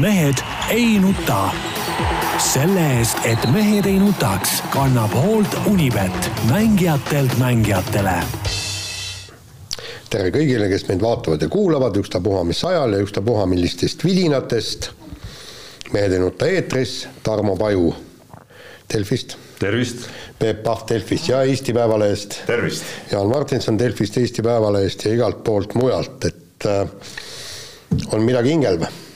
mehed ei nuta. selle eest, et mehed ei nutaks, kannab hoolt Unibet, mängijatelt mängijatele tere kõigile, kes meid vaatavad ja kuulavad, ükstapuha mis ajal ja ükstapuha millistest vidinatest. mehed ei nuta eetris, Tarmo Paju Delfist. tervist. Peep Pahv Delfist ja Eesti Päevalehest. tervist. Jaan Martinson Delfist, Eesti Päevalehest ja igalt poolt mujalt, et äh, on midagi hingel või?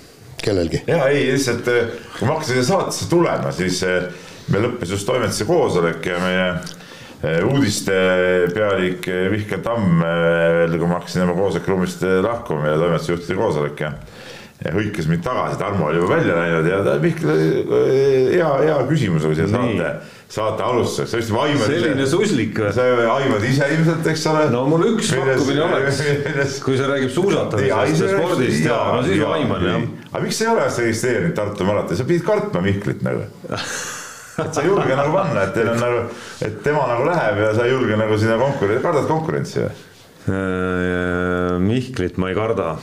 Kellelgi? jaa, ei lihtsalt äh, kui ma hakkasin saatesse tulema, siis äh, meil lõppes just toimetuse koosolek ja meie äh, uudistepealik Mihkel Tamm kui ma hakkasin oma koosolekuruumist lahkuma ja toimetuse juhtide koosolek ja ja hõikas mind tagasi, Tarmo oli juba välja läinud ja Mihkel, hea, hea küsimus oli siia saate, saate alustuseks, sa vist aimad selline suslik või? sa aimad ise ilmselt, eks ole. no mul üks pakkumine oleks, kui see räägib suusatamisest ja spordist ja no siis ma aiman jah. aga miks sa ei ole ennast registreerinud Tartu maratoni, sa pidid kartma Mihklit nagu et sa ei julge nagu panna, et teil on nagu, et tema nagu läheb ja sa ei julge nagu sinna konkurentsi, kardad konkurentsi või? Mihklit ma ei karda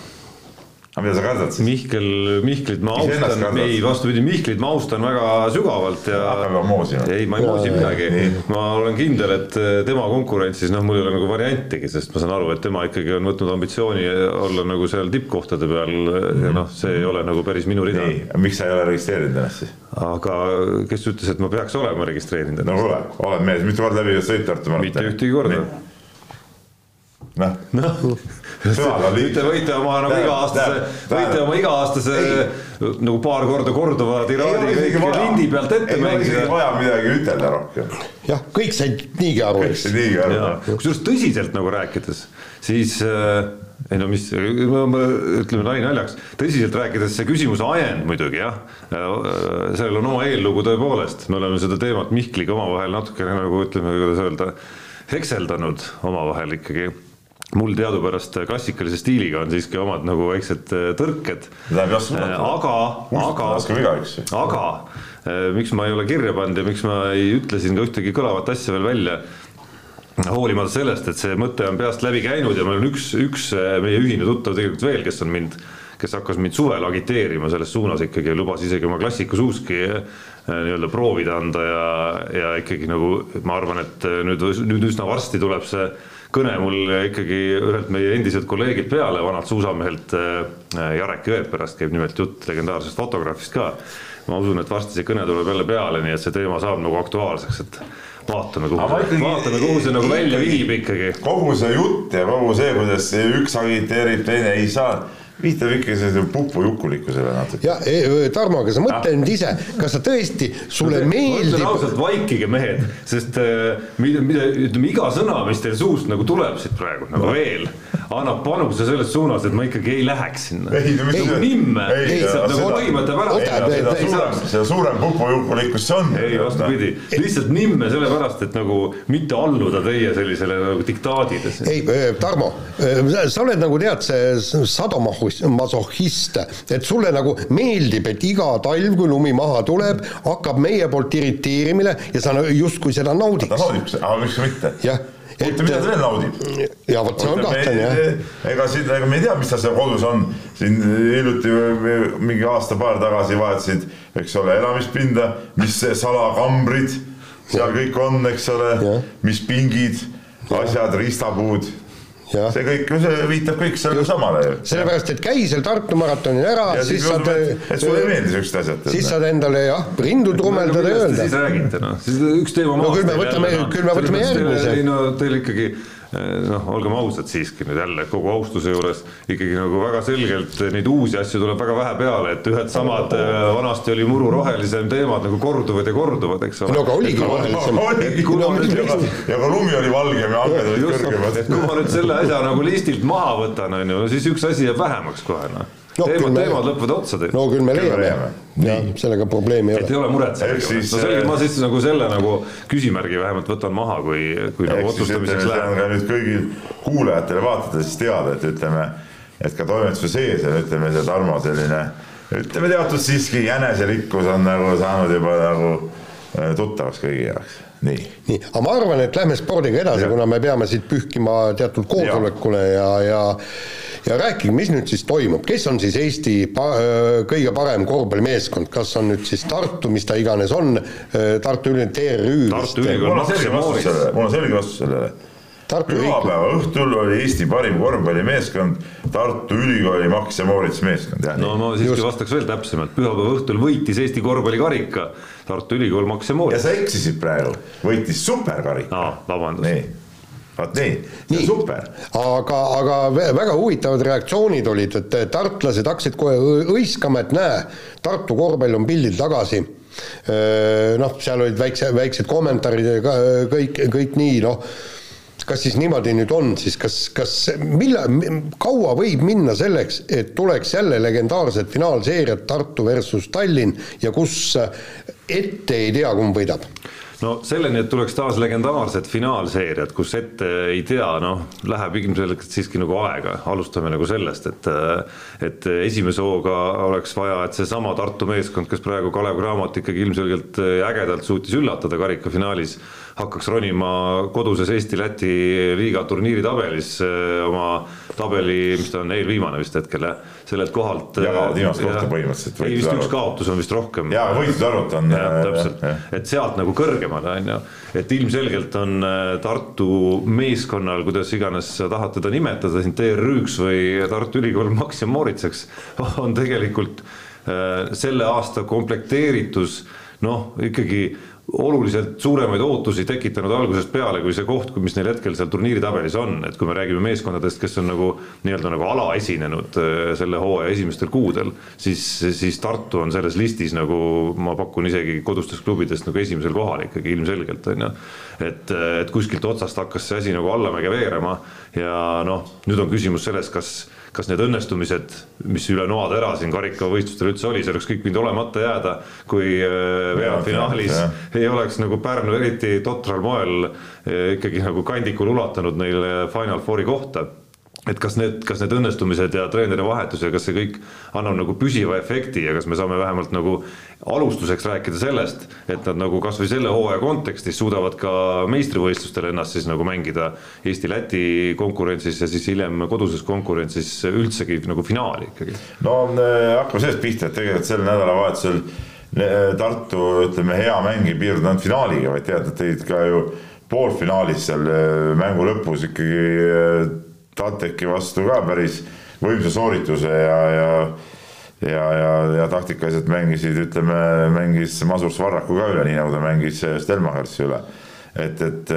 aga mida sa kardad siis? Mihkel, Mihklit ma austan, ei vastupidi, Mihklit ma austan väga sügavalt ja. hakkab juba moosima. ei, ma ei moosi midagi, ma olen kindel, et tema konkurentsis, noh, mul ei ole nagu variantigi, sest ma saan aru, et tema ikkagi on võtnud ambitsiooni olla nagu seal tippkohtade peal ja noh, see ei ole nagu päris minu rida. miks sa ei ole registreerinud ennast siis? aga kes ütles, et ma peaks olema registreerinud ennast? no kuule, oled mees, mitu korda läbi sõit Tartu maratoni? mitte ühtegi korda. noh no Te võite oma nagu iga-aastase, võite oma iga-aastase nagu paar korda korduva tiraadi kõik lindi pealt ette mängida. ei ole vaja midagi ütelda rohkem. jah, kõik said niigi aru. kõik said niigi aru. kusjuures tõsiselt nagu rääkides, siis äh, ei no mis, ütleme nali naljaks, tõsiselt rääkides see küsimuse ajend muidugi jah, sellel on oma eellugu tõepoolest, me oleme seda teemat Mihkliga omavahel natukene nagu ütleme, kuidas öelda, hekseldanud omavahel ikkagi mul teadupärast klassikalise stiiliga on siiski omad nagu väiksed äh, tõrked. aga, aga, aga äh, miks ma ei ole kirja pannud ja miks ma ei ütle siin ka ühtegi kõlavat asja veel välja? Hoolimata sellest, et see mõte on peast läbi käinud ja meil on üks, üks äh, meie ühine tuttav tegelikult veel, kes on mind, kes hakkas mind suvel agiteerima selles suunas ikkagi lubas isegi oma klassiku suuski nii-öelda proovida anda ja, ja ikkagi nagu ma arvan, et nüüd, nüüd üsna varsti tuleb see kõne mul ikkagi ühelt meie endiselt kolleegilt peale, vanalt suusamehelt äh, Jarek Jõepärast käib nimelt jutt legendaarsest fotograafist ka. ma usun, et varsti see kõne tuleb jälle peale, nii et see teema saab nagu aktuaalseks, et vaatame, kuhu, vaatame, kuhu see nagu välja viib ikkagi. kogu see jutt ja kogu see, kuidas üks agiteerib, teine ei saa viitab ikka sellise pupujukulikkusele natuke. ja Tarmo, aga sa mõtle nüüd ise, kas sa tõesti, sulle no, meeldib. ausalt, vaikige mehed, sest äh, mida, mida, ütleme iga sõna, mis teil suust nagu tuleb siit praegu nagu no. veel, annab panuse selles suunas, et ma ikkagi ei läheks sinna. ei, no mis see nimme, lihtsalt nagu põhimõtte pärast. seda suurem pupujukulikkus see on. ei, vastupidi, lihtsalt nimme sellepärast, et nagu mitte alluda teie sellisele nagu diktaadile. ei, Tarmo, sa oled nagu tead, see sadomahu masohhist, et sulle nagu meeldib, et iga talv, kui lumi maha tuleb, hakkab meie poolt irriteerimine ja sa justkui seda naudiks. ta naudib seda, aga miks mitte. jah huvitav, mida ta veel naudib? ja vot see on kahtlane jah. ega siin, ega me ei tea, mis tal seal kodus on, siin hiljuti mingi aasta-paar tagasi vahetasid, eks ole, elamispinda, mis salakambrid seal kõik on, eks ole, mis pingid, asjad, riistapuud see kõik, see viitab kõik sellele samale ju. sellepärast, et käi seal Tartu maratonil ära, siis saad. et sulle ei meeldi siuksed asjad. siis saad endale jah, rindu trummeldada ja öelda. siis räägite noh, siis üks teema. no küll me võtame, küll me võtame järgmise. ei no teil ikkagi noh, olgem ausad siiski nüüd jälle kogu austuse juures ikkagi nagu väga selgelt neid uusi asju tuleb väga vähe peale, et ühed samad eh, vanasti oli muru rohelisem teemad nagu korduvad ja korduvad, eks ole. no aga oligi rohelisem. ja ka lumi oli valgem ja hanked olid kõrgemad. et kui ma nüüd selle asja nagu listilt maha võtan, on ju, siis üks asi jääb vähemaks kohe noh no, teemad, teemad lõppevad otsa teil. no küll me leiame, jah, sellega probleemi ei ole. et ei ole muret sellega, no selge, ma siis nagu selle nagu küsimärgi vähemalt võtan maha, kui, kui nagu otsustamiseks läheb. nüüd kõigil kuulajatele, vaatajatele siis teada, et ütleme, et ka toimetuse sees on, ütleme, see Tarmo selline ütleme teatud siiski jäneserikkus on nagu saanud juba nagu äh, tuttavaks kõigi jaoks. Nii. nii, aga ma arvan, et lähme spordiga edasi, kuna me peame siit pühkima teatud koosolekule ja, ja ja rääkige, mis nüüd siis toimub, kes on siis Eesti pa-, kõige parem korvpallimeeskond, kas on nüüd siis Tartu, mis ta iganes on, Tartu Ülikooli TRÜ Tartu Ülikool mul on selge vastus sellele, mul on selge vastus sellele. Pühapäeva õhtul oli Eesti parim korvpallimeeskond Tartu Ülikooli Max ja Moritz meeskond, jah no ma siiski Just. vastaks veel täpsemalt, pühapäeva õhtul võitis Eesti korvpallikarika Tartu Ülikool Max ja ja Moritz. sa eksisid praegu, võitis superkarika. aa, vabandust. Vot nii, nii., super. aga, aga vä- väga huvitavad reaktsioonid olid, et tartlased hakkasid kohe hõiskama, et näe, Tartu korvpall on pildil tagasi. Noh, seal olid väikse, väiksed kommentaarid ja ka- kõik, kõik nii, noh kas siis niimoodi nüüd on siis, kas, kas mille, kaua võib minna selleks, et tuleks jälle legendaarsed finaalseeriad Tartu versus Tallinn ja kus ette ei tea, kumb võidab? No selleni, et tuleks taas legendaarsed finaalseeriad, kus ette ei tea, noh, läheb ilmselgelt siiski nagu aega, alustame nagu sellest, et et esimese hooga oleks vaja, et seesama Tartu meeskond, kes praegu Kalev Cramot ikkagi ilmselgelt ägedalt suutis üllatada karikafinaalis, hakkaks ronima koduses Eesti-Läti liiga turniiri tabelis eh, oma tabeli, mis ta on, eelviimane vist hetkel jah, sellelt kohalt. Jagavad viimast kohta põhimõtteliselt, ei vist üks kaotus on vist rohkem. jaa, võitluse arvut on. jah, täpselt, et sealt nagu kõrgemale on ju, et ilmselgelt on Tartu meeskonnal, kuidas iganes tahad teda nimetada siin TRÜ-ks või Tartu Ülikool Max ja Moritseks, on tegelikult selle aasta komplekteeritus noh, ikkagi oluliselt suuremaid ootusi tekitanud algusest peale kui see koht, mis neil hetkel seal turniiri tabelis on, et kui me räägime meeskondadest, kes on nagu nii-öelda nagu alaesinenud äh, selle hooaja esimestel kuudel, siis, siis Tartu on selles listis nagu ma pakun isegi kodustest klubidest nagu esimesel kohal ikkagi ilmselgelt on ju. et, et kuskilt otsast hakkas see asi nagu allamäge veerema ja noh, nüüd on küsimus selles, kas kas need õnnestumised, mis üle noatera siin karikavõistlustel üldse oli, see oleks kõik võinud olemata jääda, kui äh, veerandfinaalis ei oleks nagu Pärnu eriti totral moel eh, ikkagi nagu kandikul ulatanud neile Final Fouri kohta et kas need, kas need õnnestumised ja treeneri vahetus ja kas see kõik annab nagu püsiva efekti ja kas me saame vähemalt nagu alustuseks rääkida sellest, et nad nagu kasvõi selle hooaja kontekstis suudavad ka meistrivõistlustel ennast siis nagu mängida Eesti-Läti konkurentsis ja siis hiljem koduses konkurentsis üldsegi nagu finaali ikkagi. no äh, hakkame sellest pihta, et tegelikult sel nädalavahetusel äh, Tartu ütleme, hea mäng ei piirdunud ainult finaaliga, vaid tead, nad tegid ka ju poolfinaalis seal äh, mängu lõpus ikkagi TalTechi vastu ka päris võimsa soorituse ja, ja ja, ja, ja taktikaliselt mängisid, ütleme, mängis Masur Svarraku ka üle, nii nagu ta mängis Stelmachersi üle. et, et,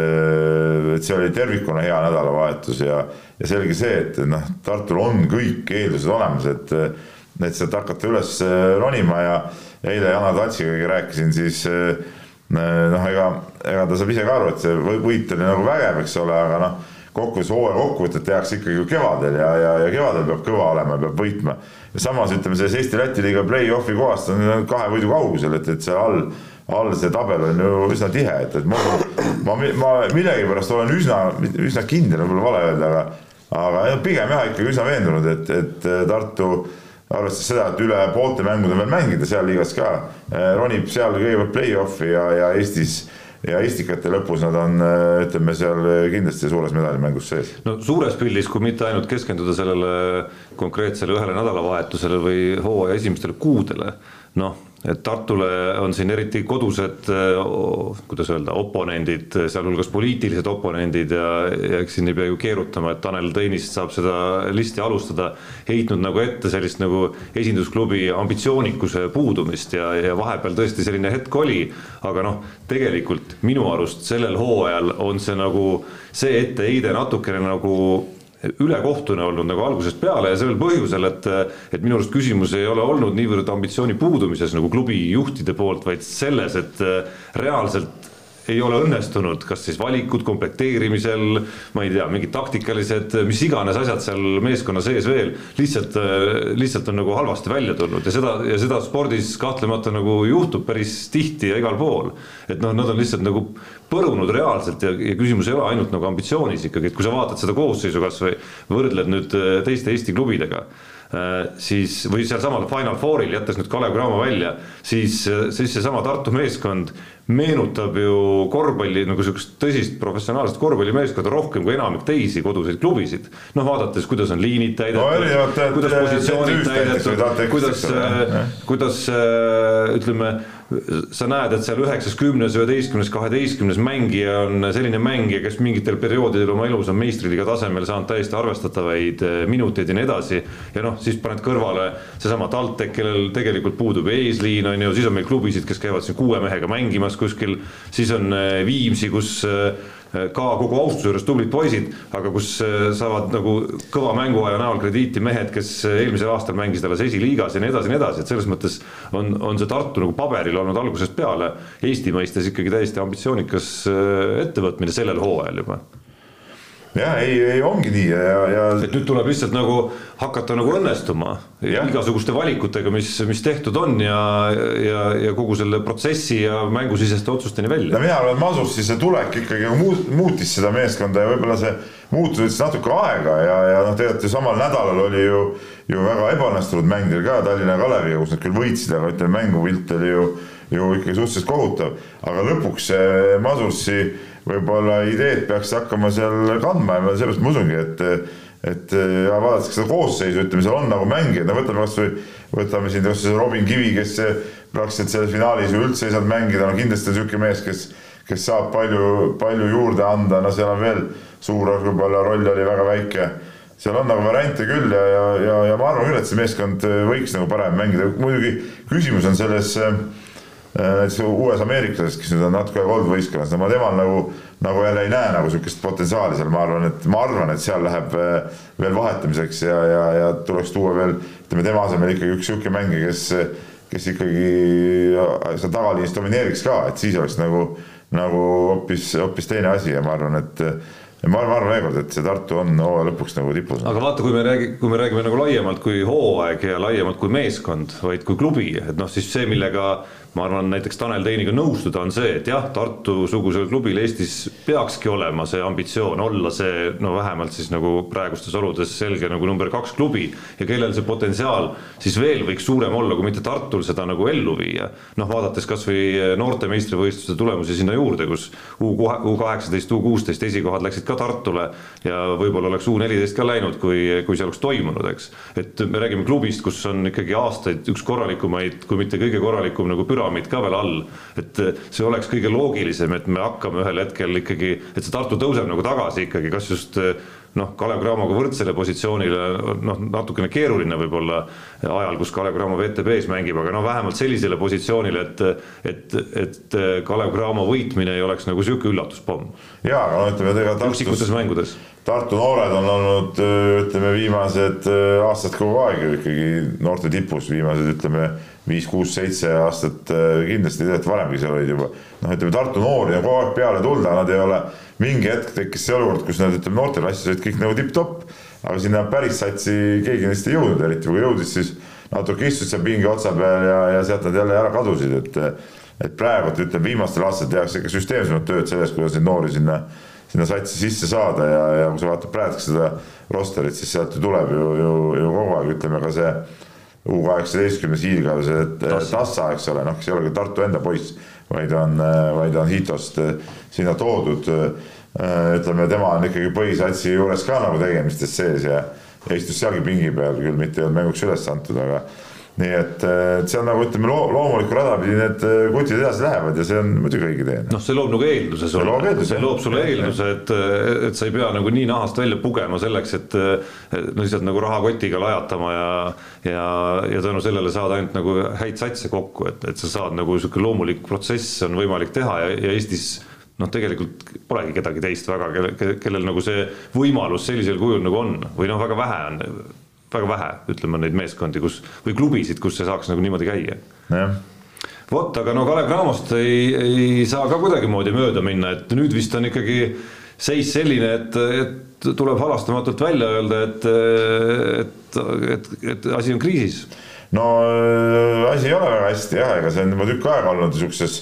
et see oli tervikuna hea nädalavahetus ja, ja selge see, et noh, Tartul on kõik eeldused olemas, et et sealt hakata üles ronima ja eile Janar Tatsiga rääkisin, siis noh, ega, ega ta saab ise ka aru, et see või- võit oli nagu vägev, eks ole, aga noh, kokkuvõttes hooaja kokkuvõtet tehakse ikkagi ju kevadel ja, ja, ja kevadel peab kõva olema, peab võitma. ja samas ütleme, selles Eesti-Läti liiga play-off'i kohast on kahe võidu kaugusel, et, et seal all, all see tabel on ju üsna tihe, et, et ma, ma, ma millegipärast olen üsna, üsna kindel, võib-olla vale öelda, aga aga jah, pigem jah, ikkagi üsna veendunud, et, et Tartu arvestades seda, et üle poolte mängud on veel mängida seal liigas ka, ronib seal kõigepealt play-off'i ja, ja Eestis ja Estikate lõpus nad on, ütleme seal kindlasti suures medalimängus sees. no suures pildis, kui mitte ainult keskenduda sellele konkreetsele ühele nädalavahetusele või hooaja esimestele kuudele, noh, et Tartule on siin eriti kodused, kuidas öelda, oponendid, sealhulgas poliitilised oponendid ja, ja eks siin ei pea ju keerutama, et Tanel Tõnist saab seda listi alustada, heitnud nagu ette sellist nagu esindusklubi ambitsioonikuse puudumist ja, ja vahepeal tõesti selline hetk oli, aga noh, tegelikult minu arust sellel hooajal on see nagu see etteheide natukene nagu ülekohtune olnud nagu algusest peale ja sellel põhjusel, et, et minu arust küsimus ei ole olnud niivõrd ambitsiooni puudumises nagu klubi juhtide poolt, vaid selles, et reaalselt ei ole õnnestunud, kas siis valikud komplekteerimisel, ma ei tea, mingid taktikalised, mis iganes asjad seal meeskonna sees veel, lihtsalt, lihtsalt on nagu halvasti välja tulnud ja seda ja seda spordis kahtlemata nagu juhtub päris tihti ja igal pool. et noh, nad on lihtsalt nagu põrunud reaalselt ja, ja küsimus ei ole ainult nagu ambitsioonis ikkagi, et kui sa vaatad seda koosseisu kasvõi võrdled nüüd äh, teiste Eesti klubidega äh, siis või sealsamal Final Fouril, jättes nüüd Kalev Cramo välja, siis, siis seesama Tartu meeskond meenutab ju korvpalli nagu sihukest tõsist professionaalset korvpallimeeskonda rohkem kui enamik teisi koduseid klubisid. noh, vaadates, kuidas on liinid täidetud no,, kuidas positsioonid täidetud, kuidas, kuidas ütleme sa näed, et seal üheksas, kümnes, üheteistkümnes, kaheteistkümnes mängija on selline mängija, kes mingitel perioodidel oma elus on meistriliiga tasemel saanud täiesti arvestatavaid eh, minuteid ja nii edasi. ja noh, siis paned kõrvale seesama TalTech, kellel tegelikult puudub eesliin, on ju, siis on meil klubisid, kes käivad siin kuue mehega mängimas kuskil, siis on eh, Viimsi, kus äh, ka kogu austuse juures tublid poisid, aga kus äh, saavad nagu kõva mänguaja näol krediiti mehed, kes äh, eelmisel aastal mängisid alles esiliigas ja nii edasi ja nii edasi, et selles mõttes on, on see Tartu nagu paberil olnud algusest peale Eesti mõistes ikkagi täiesti ambitsioonikas äh, ettevõtmine sellel hooajal juba jah, ei, ei ongi nii ja, ja. et nüüd tuleb lihtsalt nagu hakata nagu õnnestuma ja. igasuguste valikutega, mis, mis tehtud on ja, ja, ja kogu selle protsessi ja mängusiseste otsusteni välja. no mina arvan, et Masus siis see tulek ikkagi muut, muutis seda meeskonda ja võib-olla see muutus võttis natuke aega ja, ja noh, tegelikult ju samal nädalal oli ju, ju väga ebaõnnestunud mäng teil ka Tallinna Kaleviga, kus nad küll võitsid, aga ütleme, mängupilt oli ju, ju ikkagi suhteliselt kohutav, aga lõpuks see Masursi võib-olla ideed peaks hakkama seal kandma ja sellepärast ma usungi, et et ja vaadates seda koosseisu, ütleme, seal on nagu mängijaid, no võtame kasvõi, võtame siin kas Robin Kivi, kes praktiliselt selles finaalis ju üldse ei saanud mängida, no kindlasti on niisugune mees, kes, kes saab palju, palju juurde anda, no seal on veel suur võib-olla roll oli väga väike. seal on nagu variante küll ja, ja, ja, ja ma arvan küll, et see meeskond võiks nagu parem mängida, muidugi küsimus on selles äh, näiteks uues ameeriklases, kes nüüd on natuke aega olnud võistkonnas, no ma temal nagu, nagu jälle ei näe nagu sihukest potentsiaali seal, ma arvan, et ma arvan, et seal läheb äh, veel vahetamiseks ja, ja, ja tuleks tuua veel, ütleme tema asemel ikkagi üks sihuke mängija, kes, kes ikkagi äh, seal tagaliinis domineeriks ka, et siis oleks nagu, nagu hoopis, hoopis teine asi ja ma arvan, et ma arvan, arvan veel kord, et see Tartu on hooaja lõpuks nagu tipus. aga vaata, kui me räägi-, kui me räägime nagu laiemalt kui hooaeg ja laiemalt kui meeskond, vaid kui klubi, et noh, siis see, millega ma arvan, näiteks Tanel Teiniga nõustuda on see, et jah, Tartu-sugusel klubil Eestis peakski olema see ambitsioon olla see no vähemalt siis nagu praegustes oludes selge nagu number kaks klubi ja kellel see potentsiaal siis veel võiks suurem olla, kui mitte Tartul seda nagu ellu viia. noh, vaadates kasvõi noorte meistrivõistluste tulemusi sinna juurde, kus U kaheksateist, U kuusteist esikohad läksid ka Tartule ja võib-olla oleks U neliteist ka läinud, kui, kui see oleks toimunud, eks. et me räägime klubist, kus on ikkagi aastaid üks korralikumaid, kui mitte kõige korralikum nagu püra püramiid ka veel all. et eh, see oleks kõige loogilisem, et me hakkame ühel hetkel ikkagi, et see Tartu tõuseb nagu tagasi ikkagi, kas just eh, noh, Kalev Cramoga võrdsele positsioonile noh, natukene keeruline võib-olla ajal, kus Kalev Cramo VTB-s mängib, aga noh, vähemalt sellisele positsioonile, et, et, et Kalev Cramo võitmine ei oleks nagu sihuke üllatuspomm. ja, aga no ütleme, ega Tartus, mängudes. Tartu noored on olnud ütleme viimased aastad kogu aeg ju ikkagi noorte tipus, viimased ütleme viis, kuus, seitse aastat äh, kindlasti tegelikult varemgi seal olid juba. noh, ütleme Tartu noori on kogu aeg peale tulnud, aga nad ei ole, mingi hetk tekkis see olukord, kus nad ütleme noorteklassis olid kõik nagu tipp-topp. aga sinna päris satsi keegi neist ei jõudnud, eriti kui jõudis, siis natuke istusid seal pingi otsa peal ja, ja sealt nad jälle ära kadusid, et. et praegu ütleme viimastel aastatel tehakse ikka süsteemsemat tööd selles, kuidas neid noori sinna, sinna satsi sisse saada ja, ja kui sa vaatad praegu seda rosterit, siis sealt ju tuleb ju, ju, ju kogu aeg ütleme ka see U kaheksateistkümnes hiilgavas, et Tassa, eks ole, noh, kes ei ole küll Tartu enda poiss, vaid on, vaid on Hitost eh, sinna toodud. Eh, ütleme, tema on ikkagi põhisatsi juures ka nagu tegemistes sees ja, ja istus sealgi pingi peal, küll mitte ei olnud mänguks üles antud, aga nii et, eh, et see on nagu ütleme loo, loomulikku rada pidi need eh, kutid edasi lähevad ja see on muidugi õige tee. noh, see loob nagu eelduse sulle, see loob sulle eelduse, et, et sa ei pea nagu nii nahast välja pugema selleks, et no lihtsalt nagu rahakotiga lajatama ja ja, ja tänu sellele saad ainult nagu häid satse kokku, et, et sa saad nagu sihuke loomulik protsess on võimalik teha ja, ja Eestis noh, tegelikult polegi kedagi teist väga, kellel, kellel nagu see võimalus sellisel kujul nagu on. Või noh, väga vähe on väga vähe, ütleme neid meeskondi, kus või klubisid, kus see saaks nagu niimoodi käia. vot, aga no Kalev Cramost ei, ei saa ka kuidagimoodi mööda minna, et nüüd vist on ikkagi seis selline, et, et tuleb halastamatult välja öelda, et, et, et, et asi on kriisis. no äh, asi ei ole väga hästi jah, ega see on juba tükk aega olnud niisuguses,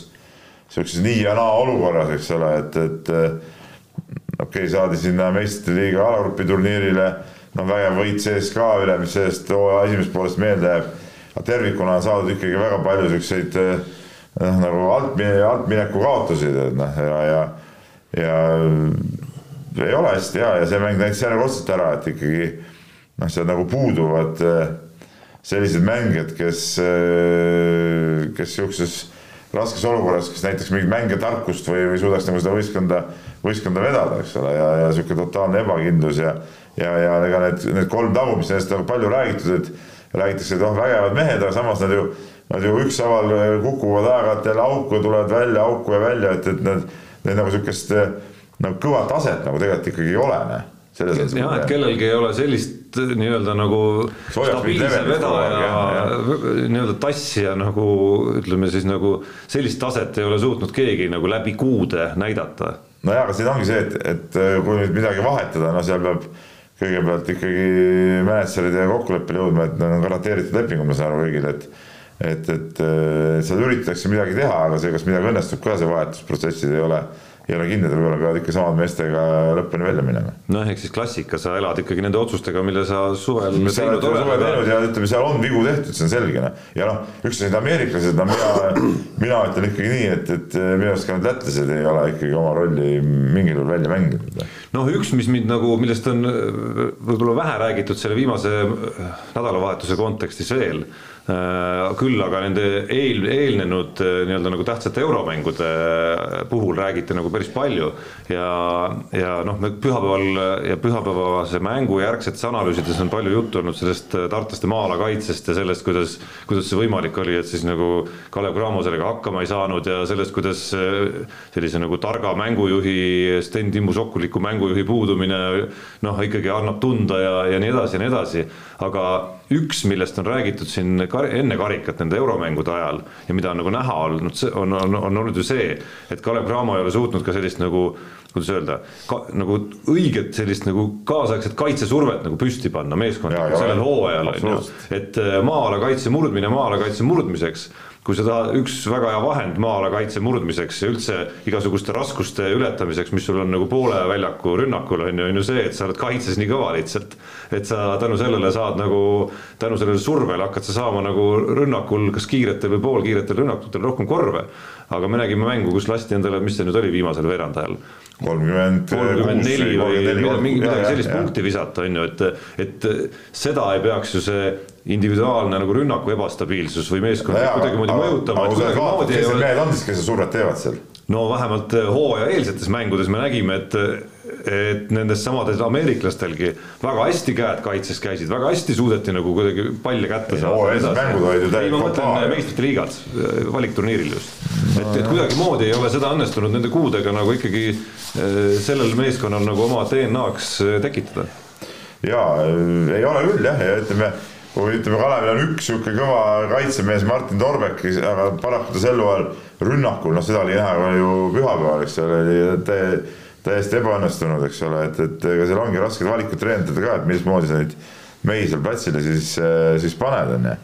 niisuguses nii ja naa olukorras, eks ole, et, et okei okay,, saadi sinna meistrite liiga alagrupi turniirile noh, vägev võit CSKA üle, mis sellest hooaja esimesest poolest meelde jääb. aga tervikuna on saadud ikkagi väga palju siukseid noh, nagu alt, altmineku kaotusi, tead noh, ja, ja, ja ei ole hästi ja, ja see mäng näitas järjekordselt ära, et ikkagi noh, seal nagu puuduvad sellised mängijad, kes, kes sihukeses raskes olukorras, kes näiteks mingit mängetarkust või, või suudaks nagu seda võistkonda, võistkonda vedada, eks ole, ja, ja sihuke totaalne ebakindlus ja ja, ja ega need, need kolm tagu, mis nendest on palju räägitud, et räägitakse, et oh, vägevad mehed, aga samas nad ju, nad ju ükshaaval kukuvad aeg-ajalt jälle auku, tulevad välja auku ja välja, et, et need, need nagu sihukest nagu kõva taset nagu tegelikult ikkagi ei ole, noh jah, et kellelgi ei ole sellist nii-öelda nagu stabiilse vedaja nii-öelda tassija nagu ütleme siis nagu sellist taset ei ole suutnud keegi nagu läbi kuude näidata. nojah, aga siin ongi see, et, et kui nüüd midagi vahetada, no seal peab kõigepealt ikkagi mänedžeride kokkuleppele jõudma, et need on garanteeritud lepingud, ma saan aru kõigile, et et, et seal üritatakse midagi teha, aga see, kas midagi õnnestub ka, see vahetusprotsessid ei ole ei ole kindel, võib-olla peavad ikka samad meestega lõpuni välja minema. noh, ehk siis klassika, sa elad ikkagi nende otsustega, mille sa suvel mis teinud oled. suvel teinud ja ütleme, seal on vigu tehtud, see on selge, noh. ja noh, üks on need ameeriklased, no mina, mina ütlen ikkagi nii, et, et minu arust ka need lätlased ei ole ikkagi oma rolli mingil juhul välja mänginud. noh, üks, mis mind nagu, millest on võib-olla vähe räägitud selle viimase nädalavahetuse kontekstis veel küll aga nende eel, eelnenud äh, nii-öelda nagu tähtsate euromängude äh, puhul räägiti nagu päris palju. Ja, ja noh, me pühapäeval ja pühapäevase mängu järgsetes analüüsides on palju juttu olnud sellest tartlaste maa-ala kaitsest ja sellest, kuidas, kuidas see võimalik oli, et siis nagu Kalev Cramo sellega hakkama ei saanud ja sellest, kuidas sellise nagu targa mängujuhi, Sten Timmu Sokuliku mängujuhi puudumine noh, ikkagi annab tunda ja, ja nii edasi ja nii edasi, aga üks, millest on räägitud siin kar enne karikat nende euromängude ajal ja mida on nagu näha olnud, on, on, on olnud ju see, et Kalev Cramo ei ole suutnud ka sellist nagu kuidas öelda, nagu õiget sellist nagu kaasaegset kaitsesurvet nagu püsti panna meeskondadele sellel hooajal on ju, et äh, maa-ala kaitse murdmine maa-ala kaitse murdmiseks kui sa tahad, üks väga hea vahend maa-ala kaitse murdmiseks ja üldse igasuguste raskuste ületamiseks, mis sul on nagu poole väljaku rünnakul on ju, on ju see, et sa oled kaitses nii kõva lihtsalt. et sa tänu sellele saad nagu, tänu sellele survele hakkad sa saama nagu rünnakul, kas kiiretel või poolkiiretel rünnakutel rohkem korve. aga me nägime mängu, kus lasti endale, mis see nüüd oli viimasel veerandajal kolmkümmend neli või mingi midagi sellist ja, punkti visata, on ju, et, et seda ei peaks ju see individuaalne nagu rünnaku ebastabiilsus või meeskond kuidagimoodi mõjutama. kes need mehed on siis, kes seda survet teevad seal? no vähemalt eh, hooaja eelsetes mängudes me nägime, et et nendest samadel ameeriklastelgi väga hästi käed kaitses käisid, väga hästi suudeti nagu kuidagi palle kätte saada. mängud olid ju ma mõtlen meistrite liigad, valikturniiril just. et, et kuidagimoodi ei ole seda õnnestunud nende kuudega nagu ikkagi eh, sellel meeskonnal nagu oma DNA-ks tekitada. ja ei ole küll jah, ja ütleme kui ütleme, Kalevil on üks sihuke kõva kaitsemees Martin Torbek, aga paraku ta sel hooajal rünnakul, noh, seda oli näha ju pühapäeval, eks ole, oli täiesti ebaõnnestunud, eks ole, et, et ega seal ongi rasked valikud treenerite ka, et mismoodi sa neid mehi seal platsile siis, siis paned, on ju.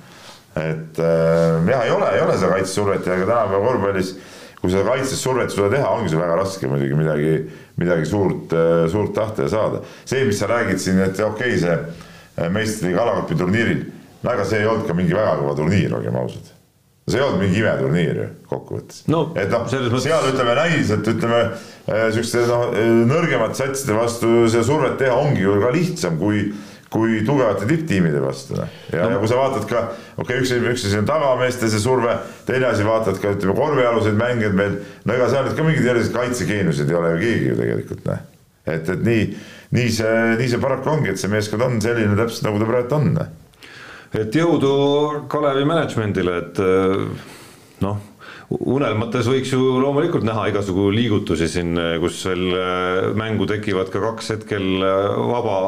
et äh, jah, ei ole, ei ole seda kaitsesurvet ja ka tänapäeva korvpallis, kui seda kaitsesurvet sulle teha, ongi see väga raske muidugi midagi, midagi suurt, suurt tahta ja saada. see, mis sa räägid siin, et okei okay,, see Äh, meistriliiga alagrupi turniiril, no ega see ei olnud ka mingi väga kõva turniir, olgem ausad. See ei olnud mingi imeturniir ju kokkuvõttes no,. et noh, seal ütleme näiliselt ütleme äh, siukeste noh, nõrgemate satside vastu seda survet teha ongi ju ka lihtsam kui kui tugevate tipptiimide vastu. Noh. ja no., ja kui sa vaatad ka, okei okay,, üks, üks asi on tagameeste see surve, teine asi vaatad ka ütleme korvialuseid mängijaid meil, no ega seal nüüd ka mingeid selliseid kaitsegeeniuseid ei ole ju keegi ju tegelikult noh. et, et nii nii see, nii see paraku ongi, et see meeskond on selline täpselt nagu ta praegu on. Et jõudu Kalevi management'ile, et noh, unelmates võiks ju loomulikult näha igasugu liigutusi siin, kus veel mängu tekivad ka kaks hetkel vaba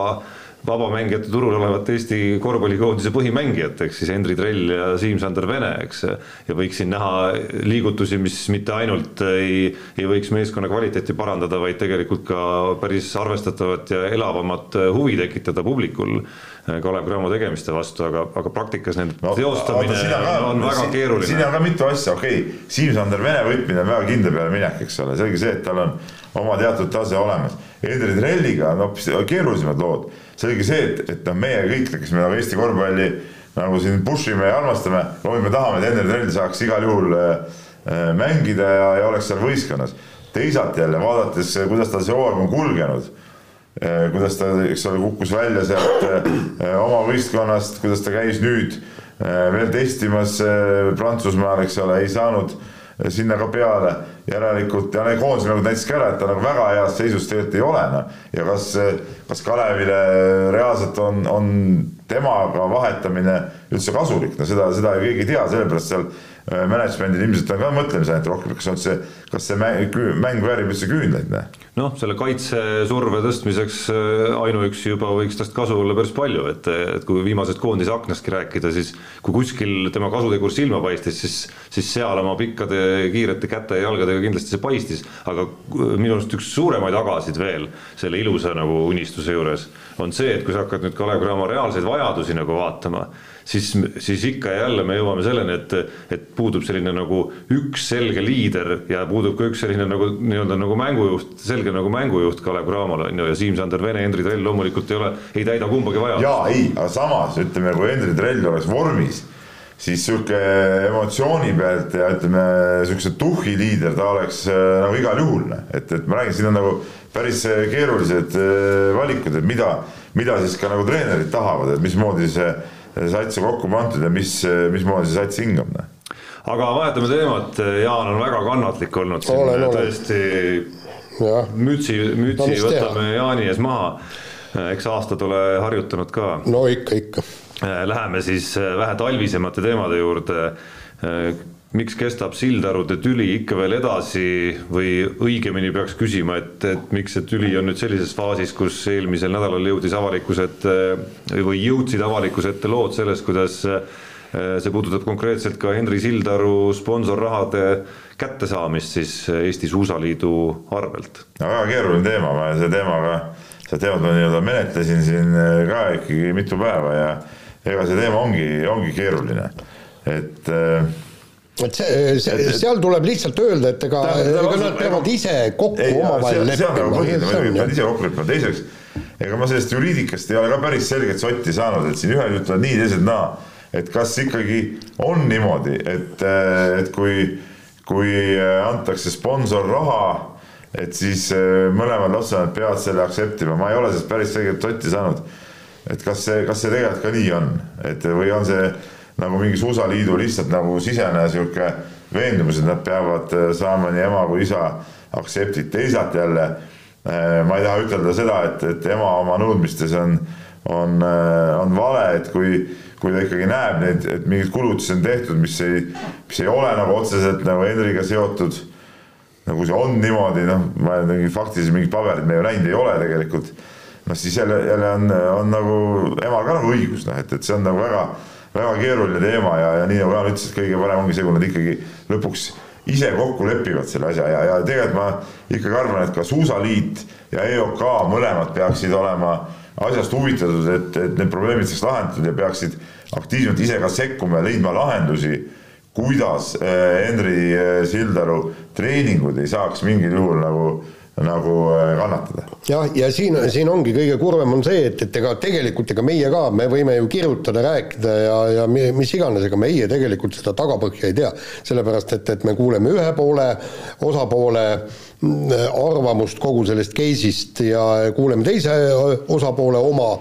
vabamängijate turul olevat Eesti korvpallikoondise põhimängijat, ehk siis Henri Trell ja Siim-Sander Vene, eks. ja võiks siin näha liigutusi, mis mitte ainult ei, ei võiks meeskonna kvaliteeti parandada, vaid tegelikult ka päris arvestatavat ja elavamat huvi tekitada publikul Kalev Cramo tegemiste vastu, aga, aga praktikas nende no, teostamine ka, on väga siin, keeruline. siin on ka mitu asja, okei okay., Siim-Sander Vene võtmine on väga kindla peale minek, eks ole, selge see, et tal on oma teatud tase olemas. Henri Trelliga on hoopis keerulisemad lood selge see, et, et noh, meie kõik, kes me nagu Eesti korvpalli nagu siin push ime ja armastame, loovime, tahame, et Ender Trell saaks igal juhul äh, äh, mängida ja, ja oleks seal võistkonnas. teisalt jälle vaadates, kuidas tal see hooaeg on kulgenud, äh, kuidas ta, eks ole, kukkus välja sealt äh, oma võistkonnast, kuidas ta käis nüüd veel testimas Prantsusmaal, eks ole, ei saanud sinna ka peale, järelikult ja need koondised nagu näitasid ka ära, et ta nagu väga heas seisus tegelikult ei ole, noh. ja kas, kas Kalevile reaalselt on, on temaga vahetamine üldse kasulik, no seda, seda ju keegi ei tea, sellepärast seal management'il ilmselt on ka mõtlemisainet rohkem, kas on see, kas see mäng, mäng väärib üldse küünlaid, noh? noh, selle kaitsesurve tõstmiseks äh, ainuüksi juba võiks tast kasu olla päris palju, et, et kui viimasest koondise aknastki rääkida, siis kui kuskil tema kasutegur silma paistis, siis, siis seal oma pikkade kiirete käte ja jalgadega kindlasti see paistis, aga minu arust üks suuremaid agasid veel selle ilusa nagu unistuse juures on see, et kui sa hakkad nüüd Kalev Cramo reaalseid vajadusi nagu vaatama siis, siis ikka ja jälle me jõuame selleni, et, et puudub selline nagu üks selge liider ja puudub ka üks selline nagu nii-öelda nagu mängujuht, selge nagu mängujuht Kalev Cramol on ju ja Siim-Sander Vene, Henri Trell loomulikult ei ole, ei täida kumbagi vajadust. jaa, ei, aga samas ütleme, kui Henri Trell oleks vormis siis sihuke emotsiooni pealt ja ütleme, siukse tuhhi liider ta oleks äh, nagu igal juhul, et, et ma räägin, siin on nagu päris keerulised äh, valikud, et mida, mida siis ka nagu treenerid tahavad, et mismoodi see sats on kokku pandud ja mis, mismoodi see sats hingab. Noh. aga vahetame teemat, Jaan on väga kannatlik olnud siin olen, tõesti ja. mütsi, mütsi no, võtame teha? Jaani ees maha. eks aastad ole harjutanud ka. no ikka, ikka. Läheme siis vähe talvisemate teemade juurde miks kestab Sildarude tüli ikka veel edasi või õigemini peaks küsima, et, et miks see tüli on nüüd sellises faasis, kus eelmisel nädalal jõudis avalikkuse ette või jõudsid avalikkuse ette lood sellest, kuidas eh, see puudutab konkreetselt ka Henri Sildaru sponsorrahade kättesaamist siis Eesti Suusaliidu arvelt. no väga keeruline teema, ma selle teemaga, seda teemat ma nii-öelda menetlesin siin eh, ka ikkagi mitu päeva ja ega see teema ongi, ongi keeruline, et äh, et see, see, seal tuleb lihtsalt öelda, et ega, ega nad peavad ise kokku omavahel leppima. peavad ise kokku leppima, teiseks ega ma sellest juriidikast ei ole ka päris selget sotti saanud, et siin ühed ütlevad nii, teised naa. et kas ikkagi on niimoodi, et, et kui, kui antakse sponsorraha, et siis mõlemad lapsevanemad peavad selle aktseptima, ma ei ole sellest päris selget sotti saanud. et kas see, kas see tegelikult ka nii on, et või on see nagu mingi suusaliidu lihtsalt nagu sisene sihuke veendumus, et nad peavad äh, saama nii ema kui isa aktseptid, teisalt jälle äh, ma ei taha ütelda seda, et, et ema oma nõudmistes on, on, äh, on vale, et kui, kui ta ikkagi näeb neid, et mingeid kulutusi on tehtud, mis ei, mis ei ole nagu otseselt nagu Henriga seotud. nagu see on niimoodi, noh, ma mingeid faktilisi mingeid pabereid me ju näinud ei ole tegelikult. noh, siis jälle, jälle on, on nagu emal ka nagu õigus, noh, et, et see on nagu väga väga keeruline teema ja, ja nii nagu Jaan ütles, et kõige parem ongi see, kui nad ikkagi lõpuks ise kokku lepivad selle asja ja, ja tegelikult ma ikkagi arvan, et ka Suusaliit ja EOK mõlemad peaksid olema asjast huvitatud, et, et need probleemid saaks lahendatud ja peaksid aktiivselt ise ka sekkuma ja leidma lahendusi, kuidas eh, Henri eh, Sildaru treeningud ei saaks mingil juhul nagu nagu äh, kannatada. jah, ja siin, siin ongi kõige kurvem on see, et, et ega tegelikult ega meie ka, me võime ju kirjutada, rääkida ja, ja mis iganes, ega meie tegelikult seda tagapõhja ei tea. sellepärast, et, et me kuuleme ühe poole, osapoole mm, arvamust kogu sellest case'ist ja kuuleme teise osapoole oma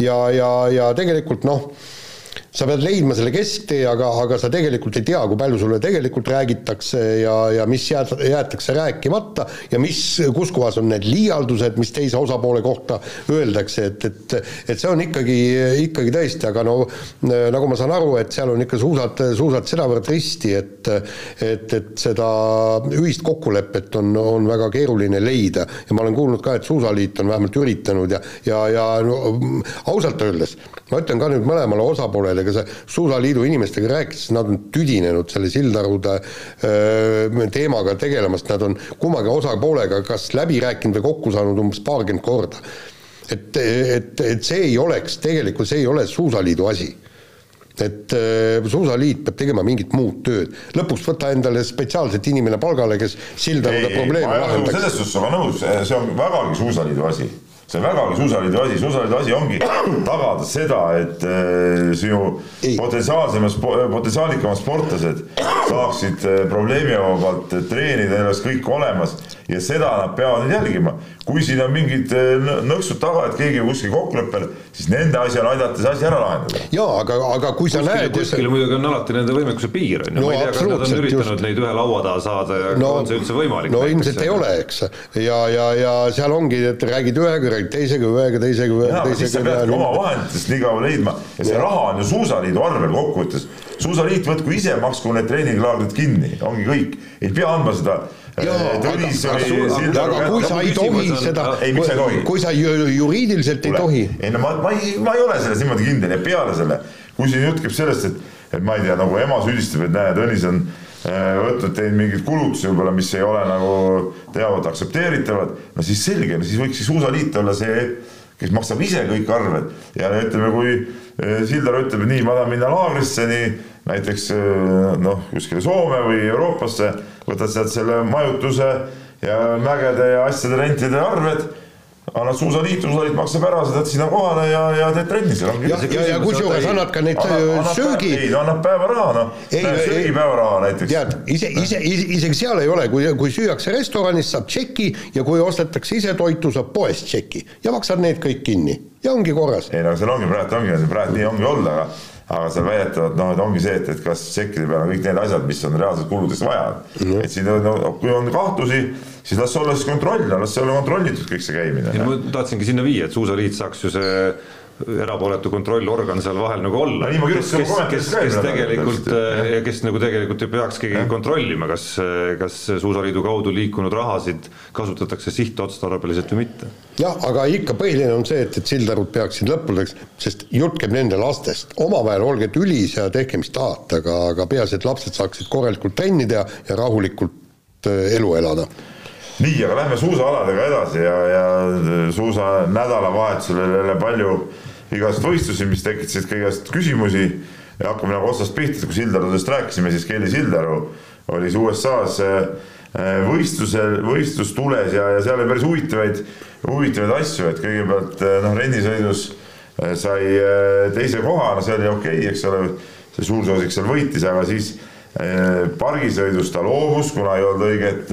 ja, ja, ja tegelikult noh sa pead leidma selle kesktee, aga, aga sa tegelikult ei tea, kui palju sulle tegelikult räägitakse ja, ja mis jääd, jäetakse rääkimata ja mis, kus kohas on need liialdused, mis teise osapoole kohta öeldakse, et, et et see on ikkagi, ikkagi tõesti, aga no nagu ma saan aru, et seal on ikka suusad, suusad sedavõrd risti, et et, et seda ühist kokkulepet on, on väga keeruline leida. Ja ma olen kuulnud ka, et Suusaliit on vähemalt üritanud ja, ja, ja no, ausalt öeldes ma ütlen ka nüüd mõlemale osapoolele, ega see Suusaliidu inimestega rääkides, nad on tüdinenud selle Sildarude teemaga tegelemast, nad on kummagi osapoolega kas läbi rääkinud või kokku saanud umbes paarkümmend korda. et, et, et see ei oleks, tegelikult see ei ole Suusaliidu asi et Suusaliit peab tegema mingit muud tööd. lõpuks võtta endale spetsiaalselt inimene palgale, kes sildarude probleeme lahendaks. selles suhtes olen nõus, see on vägagi Suusaliidu asi see on vägagi Suusaliidu asi, Suusaliidu asi ongi tagada seda, et äh, sinu Ei. potentsiaalsemad, potentsiaalikamad sportlased saaksid äh, probleemivabalt treenida, neil oleks kõik olemas ja seda nad peavad nüüd jälgima. kui siin on mingid äh, nõksud taga, et keegi kuskil kokkuleppel, siis nende asi on aidata see asi ära lahendada. jaa, aga, aga kui sa kuskil, näed kuskil muidugi on alati nende võimekuse piir, on ju, ma ei tea, kas nad on üritanud just. neid ühe laua taha saada ja no, on see üldse võimalik? no ilmselt ei ole, eks. ja, ja, ja seal ongi, et räägid ühega, räägid teisega, ühega, teisega, ühega, siis sa teisega. peadki oma vahenditest nii kaua leidma ja see raha on ju Suusaliidu arvel kokkuvõttes. suusaliit võtku ise, maksku need treeninglaagrid kinni, ongi kõik, ei pea andma seda aga- kui sa ei tohi seda, kui sa ju- juriidiliselt ei tohi. ei no ma, ma ei, ma ei ole selles niimoodi kindel ja peale selle, kui siin jutt käib sellest, et, et ma ei tea, nagu ema süüdistab, et näe, Tõnis on äh, võtnud teinud mingeid kulutusi võib-olla, mis ei ole nagu teavad aktsepteeritavad, no siis selge, no siis võiks siis Suusaliit olla see, kes maksab ise kõik arved. Ja ütleme, kui äh, Sildaru ütleb, nii, ma tahan minna laagrisse, nii näiteks äh, noh, kuskile Soome või Euroopasse, võtad sealt selle majutuse ja mägede ja asjade rentide arved annad suusaliitu, suusaliit maksab ära, sa teed sinna kohale ja, ja teed trenni seal. ja, ja, ja kusjuures annad ka neid öö, söögi. ei, no annab päevaraha, noh. söögipäevaraha näiteks. tead, ise, ise, ise, isegi seal ei ole, kui, kui süüakse restoranis, saab tšeki ja kui ostetakse ise toitu, saab poest tšeki ja maksad need kõik kinni ja ongi korras. ei no seal ongi praegu ongi, praegu nii ongi olnud, aga aga seal väidetavalt noh, et ongi see, et, et kas tšekkide peal on kõik need asjad, mis on reaalselt kuludeks vaja mm. -hmm. et siin on, no, kui on kahtlusi, siis las olla siis kontroll, las see olla kontrollitud kõik see käimine. ma tahtsingi sinna viia, et Suusaliit saaks ju see erapooletu kontrollorgan seal vahel nagu olla No kes, kes, kes, kes tegelikult äh, ja kes nagu tegelikult ei peakski kontrollima, kas, kas Suusaliidu kaudu liikunud rahasid kasutatakse sihtotstarbeliselt või mitte. jah, aga ikka põhiline on see, et, et Sildarud peaksid lõpudeks, sest jutt käib nende lastest, omavahel olge tülis ja tehke, mis tahate, aga, aga peaasi, et lapsed saaksid korralikult trenni teha ja rahulikult äh, elu elada. nii, aga lähme suusaaladega edasi ja, ja suusa nädalavahetusel oli jälle palju igasuguseid võistlusi, mis tekitasid ka igasuguseid küsimusi. Ja hakkame nagu otsast pihta, kui Sildarudest rääkisime, siis Kelly Sildaru oli siis USA-s äh, võistlusel, võistlustules ja, ja seal oli päris huvitavaid, huvitavaid asju, et kõigepealt äh, noh, rennisõidus äh, sai teise koha, no see oli okei okay,, eks ole, see suursoosik seal võitis, aga siis pargisõidus ta loobus, kuna ei olnud õiget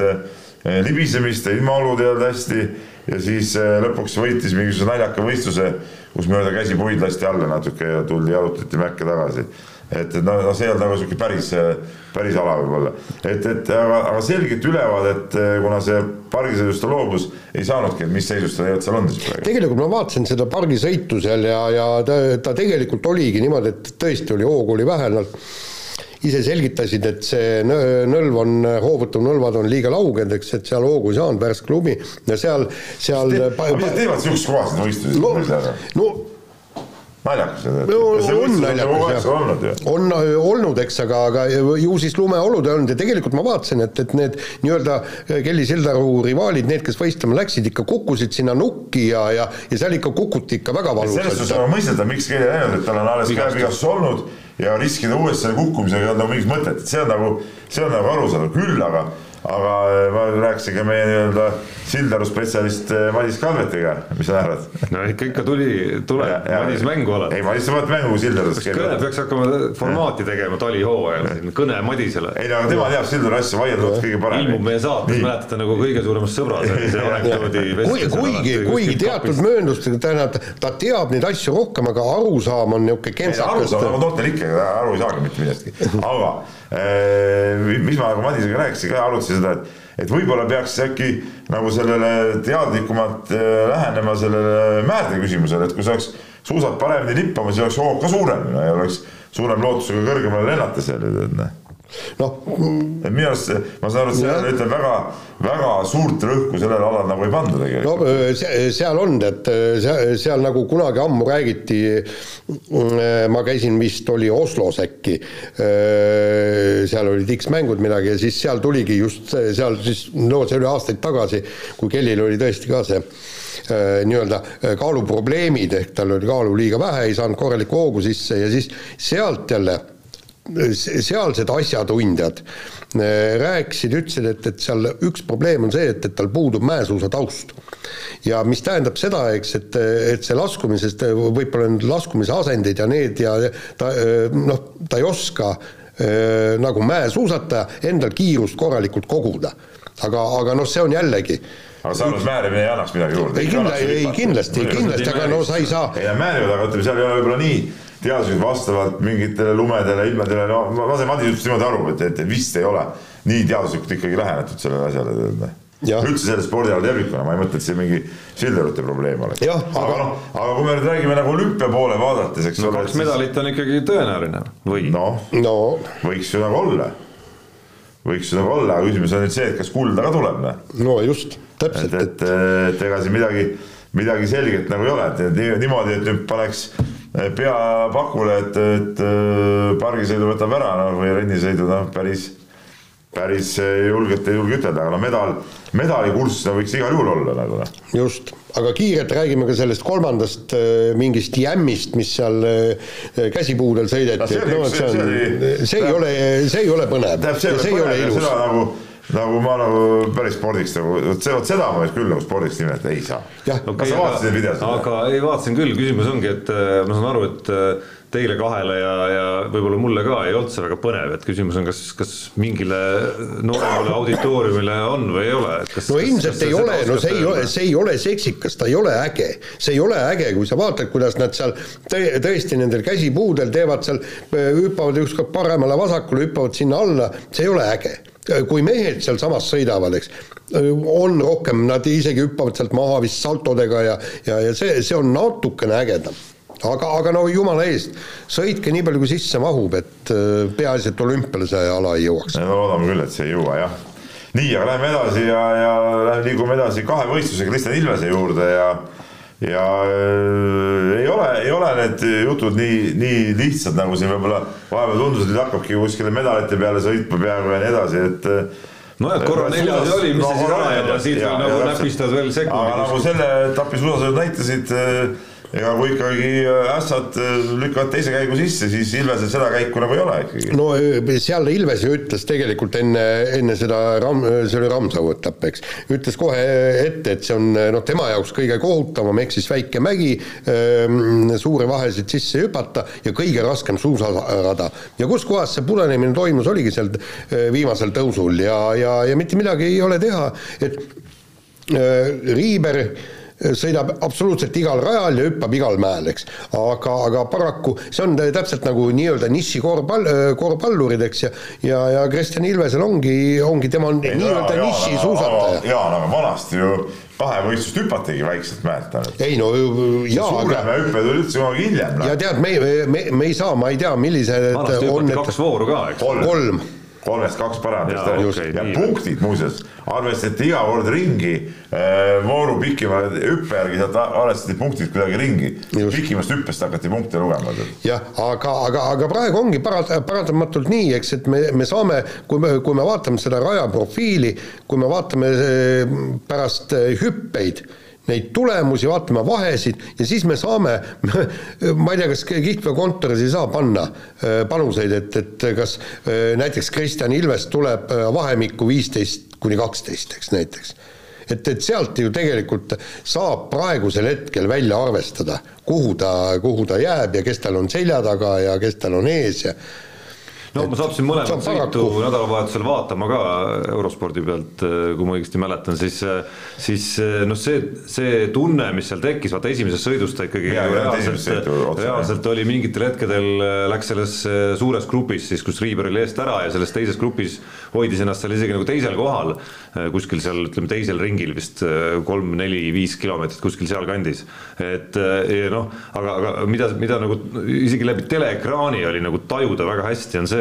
libisemist ja ilmaolud ei olnud hästi. Ja siis lõpuks võitis mingisuguse naljaka võistluse, kus mööda käsi puid lasti alla natuke ja tuldi, jalutati mäkke tagasi. et, et noh, no see ei olnud nagu sihuke päris, päris ala võib-olla. et, et aga, aga selget ülevaadet, kuna see pargisõidust ta loobus, ei saanudki, et mis seisus ta tegelikult seal on siis praegu. tegelikult ma vaatasin seda pargisõitu seal ja, ja ta, ta tegelikult oligi niimoodi, et tõesti oli hoogu oli vähe, nad ise selgitasid, et see nõlv on, hoovutu nõlvad on liiga lauged, eks, et seal hoogu ei saanud, värske lumi ja seal, seal mis teevad sihukeses kohas neid võistlusi no, no naljakas. ju. on äh, olnud, eks, aga, aga ju siis lumeolud ei olnud ja tegelikult ma vaatasin, et, et need nii-öelda Kelly Sildaru rivaalid, need, kes võistlema läksid, ikka kukkusid sinna nukki ja, ja, ja seal ikka kukuti ikka väga selles suhtes valusalt. on mõistetav, miks keegi ei läinud, et tal on alles käevigastus olnud ja riskida uuesti selle kukkumisega ei olnud nagu mingit mõtet, et see on nagu, see on nagu arusaadav, küll aga aga ma rääkisin ka meie nii-öelda Sildaru spetsialist eh, Madis Kalvetiga, mis sa arvad? no ikka, ikka tuli, tuleb Madis mängu alati. ei, Madis saab mängu Sildarus. kõne peaks hakkama formaati tegema talihooajal siin, kõne Madisele. ei no aga tema teab Sildaru asju vaieldamatult kõige paremini. ilmub meie saates, mäletate nagu kõige suuremas sõbras oli see anekdoodi kui, kuigi, kuigi teatud mööndustega, tähendab, ta teab neid asju rohkem, aga arusaam on niisugune kentsakas. arusaam on noortel ikka, aru ei saagi mitte millestki, aga eh, mis ma nagu Madisega rääkisin ka, arutasin seda, et et võib-olla peaks äkki nagu sellele teadlikumalt äh, lähenema sellele määrde küsimusele, et kui sa oleks suusad paremini lippama, siis oleks hoog ka suurem ja oleks suurem lootusega kõrgemale lennata seal, et noh noh, minu arust, ma saan aru, et seal ütleme väga, väga suurt rõhku sellele alal nagu ei panda no tegelikult. see, seal on, et seal, seal nagu kunagi ammu räägiti, ma käisin vist, oli Oslos äkki, seal olid X-mängud midagi ja siis seal tuligi just seal siis, no see oli aastaid tagasi, kui Kellil oli tõesti ka see nii-öelda kaaluprobleemid, ehk tal oli kaalu liiga vähe, ei saanud korralikku hoogu sisse ja siis sealt jälle sealsed asjatundjad äh, rääkisid, ütlesid, et, et seal üks probleem on see, et, et tal puudub mäesuusataust. ja mis tähendab seda, eks, et, et see laskumisest, võib-olla need laskumise asendid ja need ja ta noh, ta ei oska äh, nagu mäesuusataja endal kiirust korralikult koguda. aga, aga noh, see on jällegi aga saanud määrimine ei annaks midagi juurde. ei kindla-, ei kindlasti, kindlasti, aga no sa ei saa. ei nad määrivad, aga ütleme, seal ei ole võib-olla nii teaduslikult vastavalt mingitele lumedele, ilmadele, no ma sain Madis jutust niimoodi aru, et, et vist ei ole nii teaduslikult ikkagi lähenetud sellele asjale, tead üldse selle spordiala tervikuna, ma ei mõtle, et see mingi Silverite probleem oleks. aga, aga noh, aga kui me nüüd räägime nagu olümpia poole vaadates, eks no, ole. kaks medalit on ikkagi tõenäoline või? noh no., võiks ju nagu olla. võiks ju nagu olla, aga küsimus on nüüd see, et kas kulda ka tuleb, noh. no just, täpselt. et, et, et, et ega siin midagi, midagi selget nagu ei ole, et niimoodi, et nüüd paneks pea pakule, et, et pargisõidu võtab ära, noh, või rennisõidu, noh, päris päris julgelt ei julge ütelda, aga no medal, medalikursus võiks igal juhul olla nagu noh. just, aga kiirelt räägime ka sellest kolmandast mingist jämmist, mis seal käsipuudel sõideti. No, see, see, see, see ei ole, see ei ole põnev. see, ei ole ilus. nagu, nagu ma nagu päris spordiks nagu, vot see, vot seda ma küll nagu spordiks nimetada ei saa. Okay, kas sa vaatasid videosid? aga ei, vaatasin küll, küsimus ongi, et äh, ma saan aru, et teile kahele ja, ja võib-olla mulle ka ei olnud see väga põnev, et küsimus on, kas, kas mingile nooremale auditooriumile on või ei ole, et kas no ilmselt ei ole, no see ei ole, see ei ole seksikas, ta ei ole äge. see ei ole äge, kui sa vaatad, kuidas nad seal tõesti nendel käsipuudel teevad seal, hüppavad ükskord paremale-vasakule, hüppavad sinna alla, see ei ole äge kui mehed sealsamas sõidavad, eks, on rohkem, nad isegi hüppavad sealt maha vist saltodega ja, ja, ja see, see on natukene ägedam aga, aga no jumala eest, sõitke nii palju, kui sisse mahub, et äh, peaasi, et olümpiale see ala ei jõuaks. no loodame küll, et see ei jõua, jah. nii, aga lähme edasi ja, ja liigume edasi kahe võistlusega Kristjan Ilvese juurde ja ja äh, ei ole, ei ole need jutud nii, nii lihtsad, nagu siin võib-olla vahepeal tundus, et nüüd hakkabki kuskile medalite peale sõitma peaaegu ja nii edasi, et äh, nojah, korra neljas oli, mis see siis ära jääb ja siit veel nagu näpistad veel sekundit. aga nagu selle etapi suusasõidud näitasid äh, ega kui ikkagi äh, ässad äh, lükkavad teise käigu sisse, siis Ilvesel seda käiku nagu ei ole ikkagi. no äh, seal Ilves ju ütles tegelikult enne, enne seda Ram-, see oli Ramsalu etapp, eks, ütles kohe ette, et see on noh, tema jaoks kõige kohutavam, ehk siis väike mägi, ähm, suuri vahesid sisse hüpata ja kõige raskem suusarada. ja kus kohas see pudenemine toimus, oligi seal viimasel tõusul ja, ja, ja mitte midagi ei ole teha, et Riiber äh, sõidab absoluutselt igal rajal ja hüppab igal mäel, eks. aga, aga paraku see on täpselt nagu nii-öelda niši korvpall, korvpallurid, eks, ja ja, ja Kristjan Ilvesel ongi, ongi, tema on nii-öelda niši suusataja. Jaan, aga vanasti ju kahevõistlust hüpatigi väikselt mäelt ainult. ei no jaa, aga suurema hüppe tuli üldse kunagi hiljem. ja tead, me, me, me ei saa, ma ei tea, millised vanasti hüpati kaks vooru ka, eks. kolm, kolm kolmest kaks parandas ja, okay, ja punktid muuseas. Arvestati iga kord ringi. Äh, vooru pikima hüppe järgi, sealt arvestati punktid kuidagi ringi. pikimast hüppest hakati punkte lugema. jah, aga, aga, aga praegu ongi parad-, paratamatult nii, eks, et me, me saame, kui me, kui me vaatame seda raja profiili, kui me vaatame äh, pärast äh, hüppeid neid tulemusi, vaatame vahesid ja siis me saame, ma ei tea, kas kihlveokontoris ei saa panna äh, panuseid, et, et kas äh, näiteks Kristjan Ilves tuleb äh, vahemikku viisteist kuni kaksteist, eks näiteks. Et, et sealt ju tegelikult saab praegusel hetkel välja arvestada, kuhu ta, kuhu ta jääb ja kes tal on selja taga ja kes tal on ees ja no ma sattusin mõlemat sõitu nädalavahetusel vaatama ka eurospordi pealt, kui ma õigesti mäletan, siis, siis noh, see, see tunne, mis seal tekkis, vaata esimeses sõidus ta ikkagi ja, reaalselt, reaalselt oli mingitel hetkedel läks selles suures grupis siis, kus Riiber oli eest ära ja selles teises grupis hoidis ennast seal isegi nagu teisel kohal, kuskil seal ütleme teisel ringil vist kolm-neli-viis kilomeetrit kuskil sealkandis. et noh, aga, aga mida, mida nagu isegi läbi teleekraani oli nagu tajuda väga hästi, on see,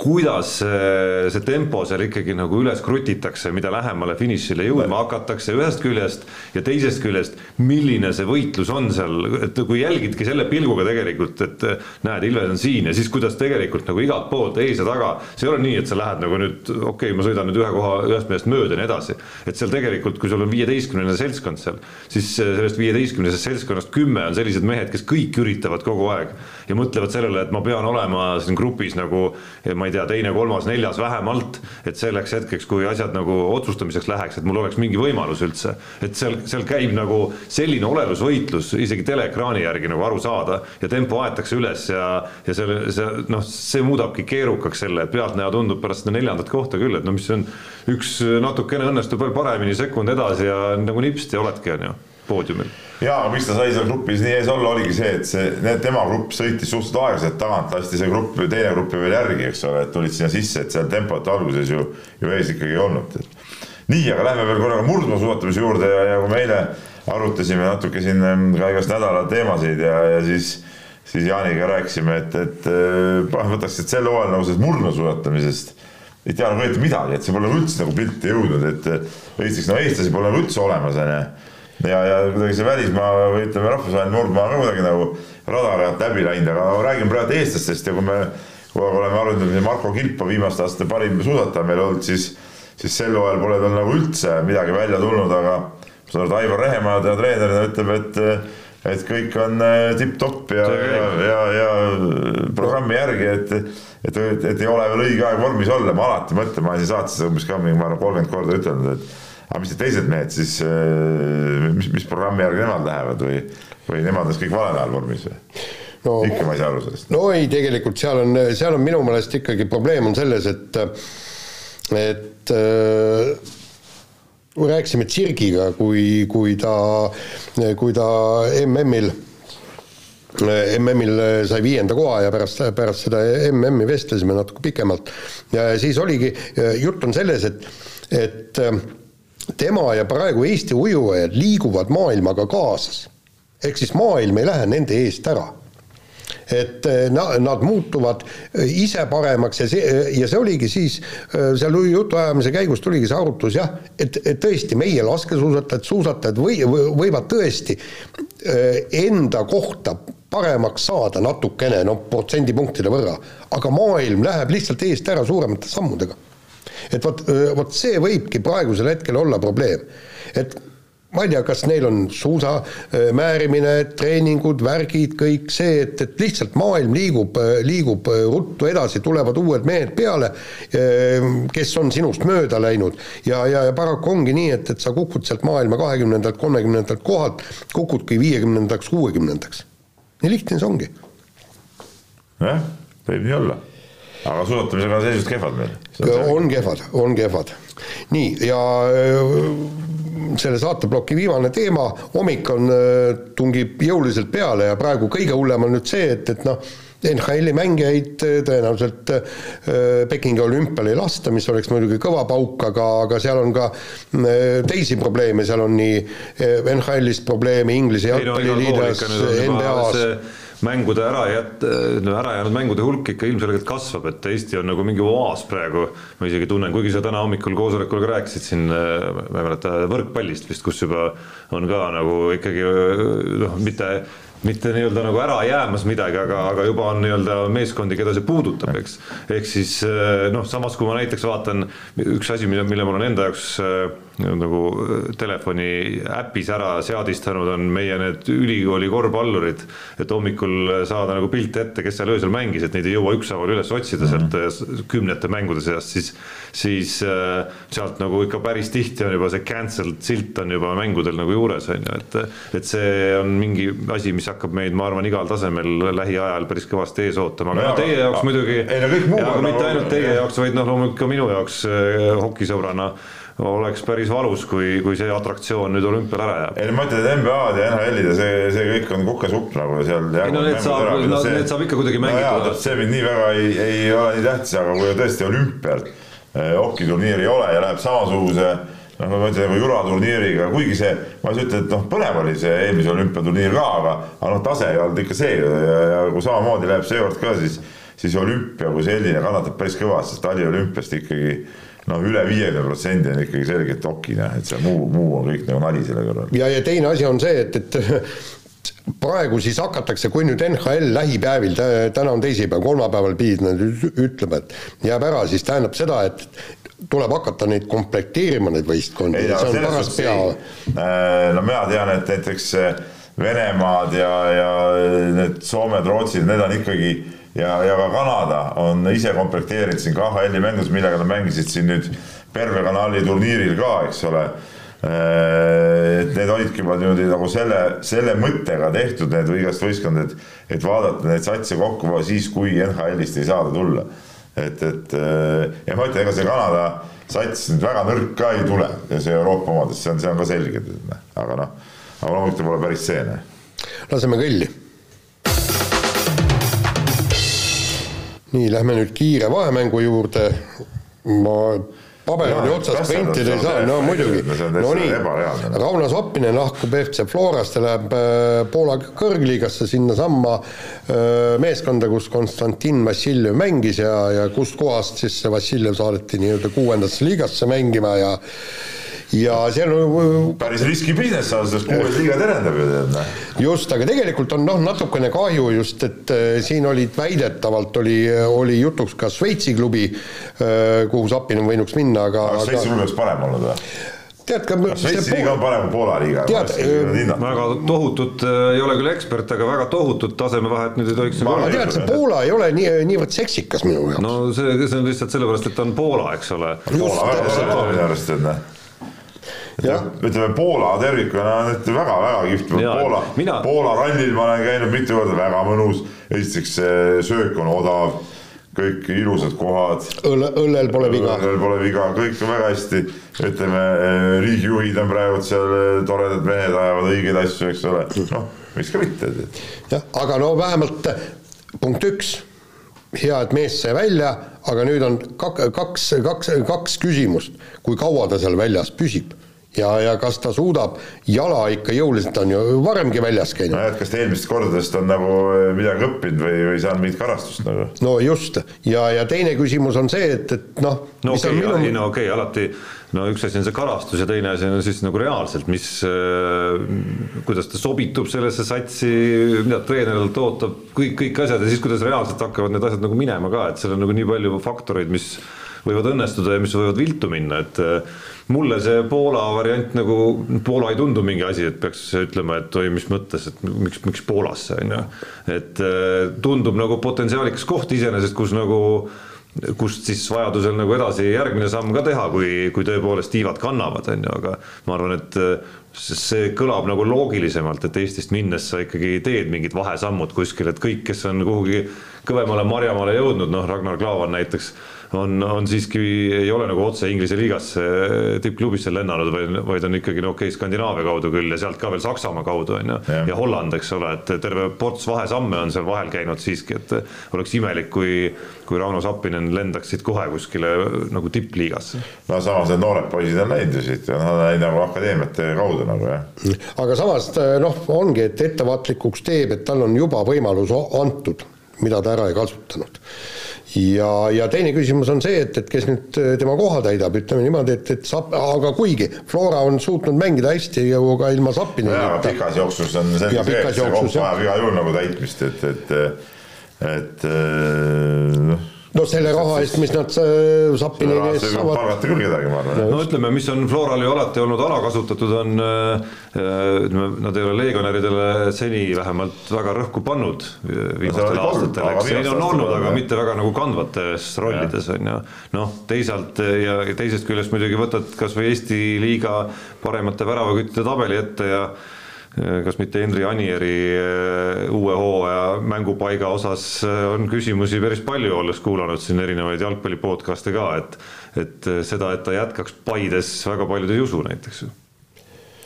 kuidas see, see tempo seal ikkagi nagu üles krutitakse, mida lähemale finišile jõudma hakatakse ühest küljest ja teisest küljest, milline see võitlus on seal, et kui jälgidki selle pilguga tegelikult, et näed, Ilves on siin ja siis kuidas tegelikult nagu igalt poolt ees ja taga, see ei ole nii, et sa lähed nagu nüüd, okei okay,, ma sõidan nüüd ühe koha ühest mehest mööda ja nii edasi. et seal tegelikult, kui sul on viieteistkümnene seltskond seal, siis sellest viieteistkümnesest seltskonnast kümme on sellised mehed, kes kõik üritavad kogu aeg ja mõtlevad sellele, et ma pean olema siin grupis nagu ma ei tea, teine, kolmas, neljas vähemalt, et selleks hetkeks, kui asjad nagu otsustamiseks läheks, et mul oleks mingi võimalus üldse. et seal, seal käib nagu selline olelusvõitlus isegi teleekraani järgi nagu aru saada ja tempo aetakse üles ja, ja selle, see noh, see muudabki keerukaks selle, pealtnäha tundub pärast seda neljandat kohta küll, et no mis on üks natukene õnnestub veel paremini sekund edasi ja nagu nipsti oledki, on ju, poodiumil jaa, miks ta sai seal grupis nii ees olla, oligi see, et see, tema grupp sõitis suhteliselt aeglaselt tagant, lasti see grupp, teine grupp veel järgi, eks ole, et tulid sinna sisse, et seal tempot alguses ju, ju ees ikkagi ei olnud. nii, aga lähme veel korraga murdmaasuusatamise juurde ja, ja kui me eile arutasime natuke siin ka igast nädala teemasid ja, ja siis siis Jaaniga rääkisime, et, et äh, võtaks et sel hooajal nagu sellest murdmaasuusatamisest ei tea nagu õieti midagi, et see pole üldse nagu pilti jõudnud, et Eestis, no eestlasi pole nagu üldse olemas, onju ja, ja kuidagi see välismaa või ütleme, rahvusvaheline murdmaa on ka kuidagi nagu radari alt läbi läinud, aga ma räägin praegu eestlastest ja kui me kogu aeg oleme arutanud Marko Kilpa viimaste aastate parim suusataja meil olnud, siis, siis sel hooajal pole tal nagu üldse midagi välja tulnud, aga ma saan aru, et Aivar Rehemaa, tema treenerina ütleb, et et kõik on äh, tipp-topp ja, ja, ja, ja programmi järgi, et et, et, et ei ole veel õige aeg vormis olla, ma alati mõtlen, ma olen siin saates umbes ka mingi, ma arvan, kolmkümmend korda ütelnud, et aga mis need teised mehed siis, äh, mis, mis programmi järgi nemad lähevad või, või nemad on siis kõik valel ajal vormis või? no, ikka ma ei saa aru sellest. no ei, tegelikult seal on, seal on minu meelest ikkagi probleem on selles, et, et äh, rääkisime Tsirgiga, kui, kui ta, kui ta MM-il MM-il sai viienda koha ja pärast, pärast seda MM-i vestlesime natuke pikemalt ja siis oligi, jutt on selles, et, et tema ja praegu Eesti ujujad liiguvad maailmaga kaasas. ehk siis maailm ei lähe nende eest ära. Et eh, na, nad muutuvad eh, ise paremaks ja see, ja see oligi siis, eh, seal jutuajamise käigus tuligi see arutlus jah, et, et tõesti, meie laskesuusatajad, suusatajad või, võivad tõesti enda kohta paremaks saada natukene, noh, protsendipunktide võrra, aga maailm läheb lihtsalt eest ära suuremate sammudega et vot, vot see võibki praegusel hetkel olla probleem. et ma ei tea, kas neil on suusa määrimine, treeningud, värgid, kõik see, et, et lihtsalt maailm liigub, liigub ruttu edasi, tulevad uued mehed peale, kes on sinust mööda läinud ja, ja, ja paraku ongi nii, et, et sa kukud sealt maailma kahekümnendalt, kolmekümnendalt kohalt, kukudki viiekümnendaks, kuuekümnendaks. nii lihtne see ongi. jah, võib nii olla aga suusatamisega on seisud kehvad meil. on kehvad, on kehvad. nii, ja äh, selle saateploki viimane teema, hommik on, äh, tungib jõuliselt peale ja praegu kõige hullem on nüüd see, et, et noh, NHL-i mängijaid äh, tõenäoliselt Pekingi olümpial ei lasta, mis oleks muidugi kõva pauk, aga, aga seal on ka teisi probleeme, seal on nii NHL-ist probleeme, Inglise jalgpalliliidas, NBA-s mängude ära jät-, no ära jäänud mängude hulk ikka ilmselgelt kasvab, et Eesti on nagu mingi oaas praegu. ma isegi tunnen, kuigi sa täna hommikul koosolekul ka rääkisid siin, ma ei mäleta, võrkpallist vist, kus juba on ka nagu ikkagi noh, mitte mitte nii-öelda nagu ära jäämas midagi, aga, aga juba on nii-öelda meeskondi, keda see puudutab, eks. ehk siis noh, samas kui ma näiteks vaatan üks asi, mille, mille ma olen enda jaoks nagu telefoni äpis ära seadistanud, on meie need ülikooli korvpallurid. et hommikul saada nagu pilt ette, kes seal öösel mängis, et neid ei jõua ükshaaval üles otsida sealt mm. kümnete mängude seast, siis, siis sealt nagu ikka päris tihti on juba see cancelled silt on juba mängudel nagu juures, on ju, et, et see on mingi asi, mis hakkab meid, ma arvan, igal tasemel lähiajal päris kõvasti ees ootama, aga no, teie jaoks muidugi. ei no kõik muu. mitte ainult teie jaoks, vaid noh, loomulikult ka minu jaoks hokisõbrana oleks päris valus, kui, kui see atraktsioon nüüd olümpial ära jääb. ei no ma ütlen, et NBA-d ja NHL-id ja see, see kõik on kukesupp nagu seal. ei no need saab, need saab ikka kuidagi mängitud. see mind nii väga ei, ei ole nii tähtis, aga kui tõesti olümpial eh, hokiturniiri ei ole ja läheb samasuguse noh, ma ütlen nagu juraturniiriga, kuigi see, ma ei ütle, et noh, põnev oli see eelmise olümpiaturniir ka, aga, aga noh, tase ei olnud ikka see ja, ja kui samamoodi läheb seekord ka, siis siis olümpia kui selline kannatab päris kõvasti, sest taliolümpiast ikkagi noh, üle viiekümne protsendi on ikkagi selgelt okine, et see muu, muu on kõik nagu nali selle kõrval. ja, ja teine asi on see, et, et praegu siis hakatakse, kui nüüd NHL lähipäevil, täna on teisipäev, kolmapäeval pidid nad ütlema, et jääb ära, siis tähendab seda, et tuleb hakata neid komplekteerima, neid võistkondi, see on paras pea. Äh, no mina tean, et näiteks Venemaad ja, ja need Soomed, Rootsid, need on ikkagi ja, ja ka Kanada on ise komplekteerinud siin KHL-i mängus, millega nad mängisid siin nüüd Perve kanali turniiril ka, eks ole Äh, et need olidki juba niimoodi nagu selle, selle mõttega tehtud need igast võistkond, et, et vaadata neid satse kokku siis, kui NHL-ist ei saada tulla. et, et äh, ja ma ütlen, ega see Kanada sats nüüd väga nõrk ka ei tule see Euroopa omadest, see on, see on ka selge, aga noh, aga loomulikult pole päris see. Noh. laseme kõlli. Nii, lähme nüüd kiire vahemängu juurde. ma paber oli otsas, printida ei saa, no muidugi. no nii, Rauno Soppinen lahkub FC Florast ja läheb äh, Poola kõrgliigasse sinnasamma äh, meeskonda, kus Konstantin Vassiljev mängis ja, ja kustkohast siis see Vassiljev saadeti nii-öelda kuuendasse liigasse mängima ja ja see on päris riski business on, sest kuues liiga terendab ju tead. Noh. just, aga tegelikult on noh, natukene kahju just, et äh, siin olid väidetavalt oli, oli jutuks ka Šveitsi klubi äh,, kuhu Zappin on võinuks minna, aga aga Šveitsi klubi oleks parem olnud või? tead ka Šveitsi liiga on parem kui Poola liiga. väga tohutut äh,, ei ole küll ekspert, aga väga tohutut tasemevahet nüüd ei tohiks ma tean, see Poola ei ole nii, niivõrd seksikas minu jaoks. no see, see on lihtsalt sellepärast, et ta on Poola, eks ole. Poola väga hea minu arust, et noh ütleme Poola tervikuna on nüüd väga-väga kihvt. Poola mina..., Poola rallil ma olen käinud mitu korda, väga mõnus. esiteks söök on odav, kõik ilusad kohad. õlle, õllel pole viga. õllel pole viga, kõik on väga hästi. ütleme, eh, riigijuhid on praegu seal eh, toredad mehed, ajavad õigeid asju, eks ole. noh, miks ka mitte. jah, aga no vähemalt punkt üks hea, et mees sai välja, aga nüüd on kaks, kaks, kaks, kaks küsimust, kui kaua ta seal väljas püsib ja, ja kas ta suudab jala ikka jõuliselt, ta on ju varemgi väljas käinud. nojah, et kas ta eelmistest kordadest on nagu eh, midagi õppinud või, või saanud mingit karastust nagu? no just, ja, ja teine küsimus on see, et, et noh. no okei okay, minu... no okei okay,, alati no üks asi on see karastus ja teine asi on siis nagu reaalselt, mis äh,, kuidas ta sobitub sellesse satsi, mida treenerilt ootab, kõik, kõik asjad ja siis kuidas reaalselt hakkavad need asjad nagu minema ka, et seal on nagu nii palju faktoreid, mis võivad õnnestuda ja mis võivad viltu minna, et äh, mulle see Poola variant nagu, Poola ei tundu mingi asi, et peaks ütlema, et oi, mis mõttes, et miks, miks Poolasse, on ju. et äh, tundub nagu potentsiaalikas koht iseenesest, kus nagu kust siis vajadusel nagu edasi järgmine samm ka teha, kui, kui tõepoolest tiivad kannavad, on ju, aga ma arvan, et äh, see kõlab nagu loogilisemalt, et Eestist minnes sa ikkagi teed mingid vahesammud kuskil, et kõik, kes on kuhugi kõvemale marjamaale jõudnud, noh, Ragnar Klavan näiteks on, on siiski, ei ole nagu otse Inglise liigasse tippklubisse lennanud, vaid, vaid on ikkagi no okei okay,, Skandinaavia kaudu küll ja sealt ka veel Saksamaa kaudu on ju. ja Holland, eks ole, et terve ports vahesamme on seal vahel käinud siiski, et oleks imelik, kui, kui Rauno Sappinen lendaks siit kohe kuskile nagu tippliigasse. no samas need noored poisid on läinud ju siit, nad on läinud nagu akadeemiate kaudu nagu jah. aga samas noh, ongi, et ettevaatlikuks teeb, et tal on juba võimalus antud, mida ta ära ei kasutanud ja, ja teine küsimus on see, et, et kes nüüd äh, tema koha täidab, ütleme niimoodi, et, et saab, aga kuigi Flora on suutnud mängida hästi ju ka ilma Sapini. jaa, pikas jooksus on see, et see koht vajab igal juhul nagu täitmist, et, et et äh, noh no selle raha eest, mis nad Sapini eest saavad. palgata küll kedagi, ma arvan. no ütleme, mis on Floral ju alati olnud alakasutatud, on äh, ütleme, nad ei ole legionäridele seni vähemalt väga rõhku pannud viimastel no, aastatel, eks neid on olnud, aga mitte väga nagu kandvates rollides on ju. noh, teisalt ja teisest küljest muidugi võtad kasvõi Eesti liiga paremate väravaküttide tabeli ette ja kas mitte Henri Anieri eh, uue hooaja mängupaiga osas eh, on küsimusi päris palju, olles kuulanud siin erinevaid jalgpalli podcast'e ka, et et seda, et ta jätkaks Paides, väga paljud ei usu näiteks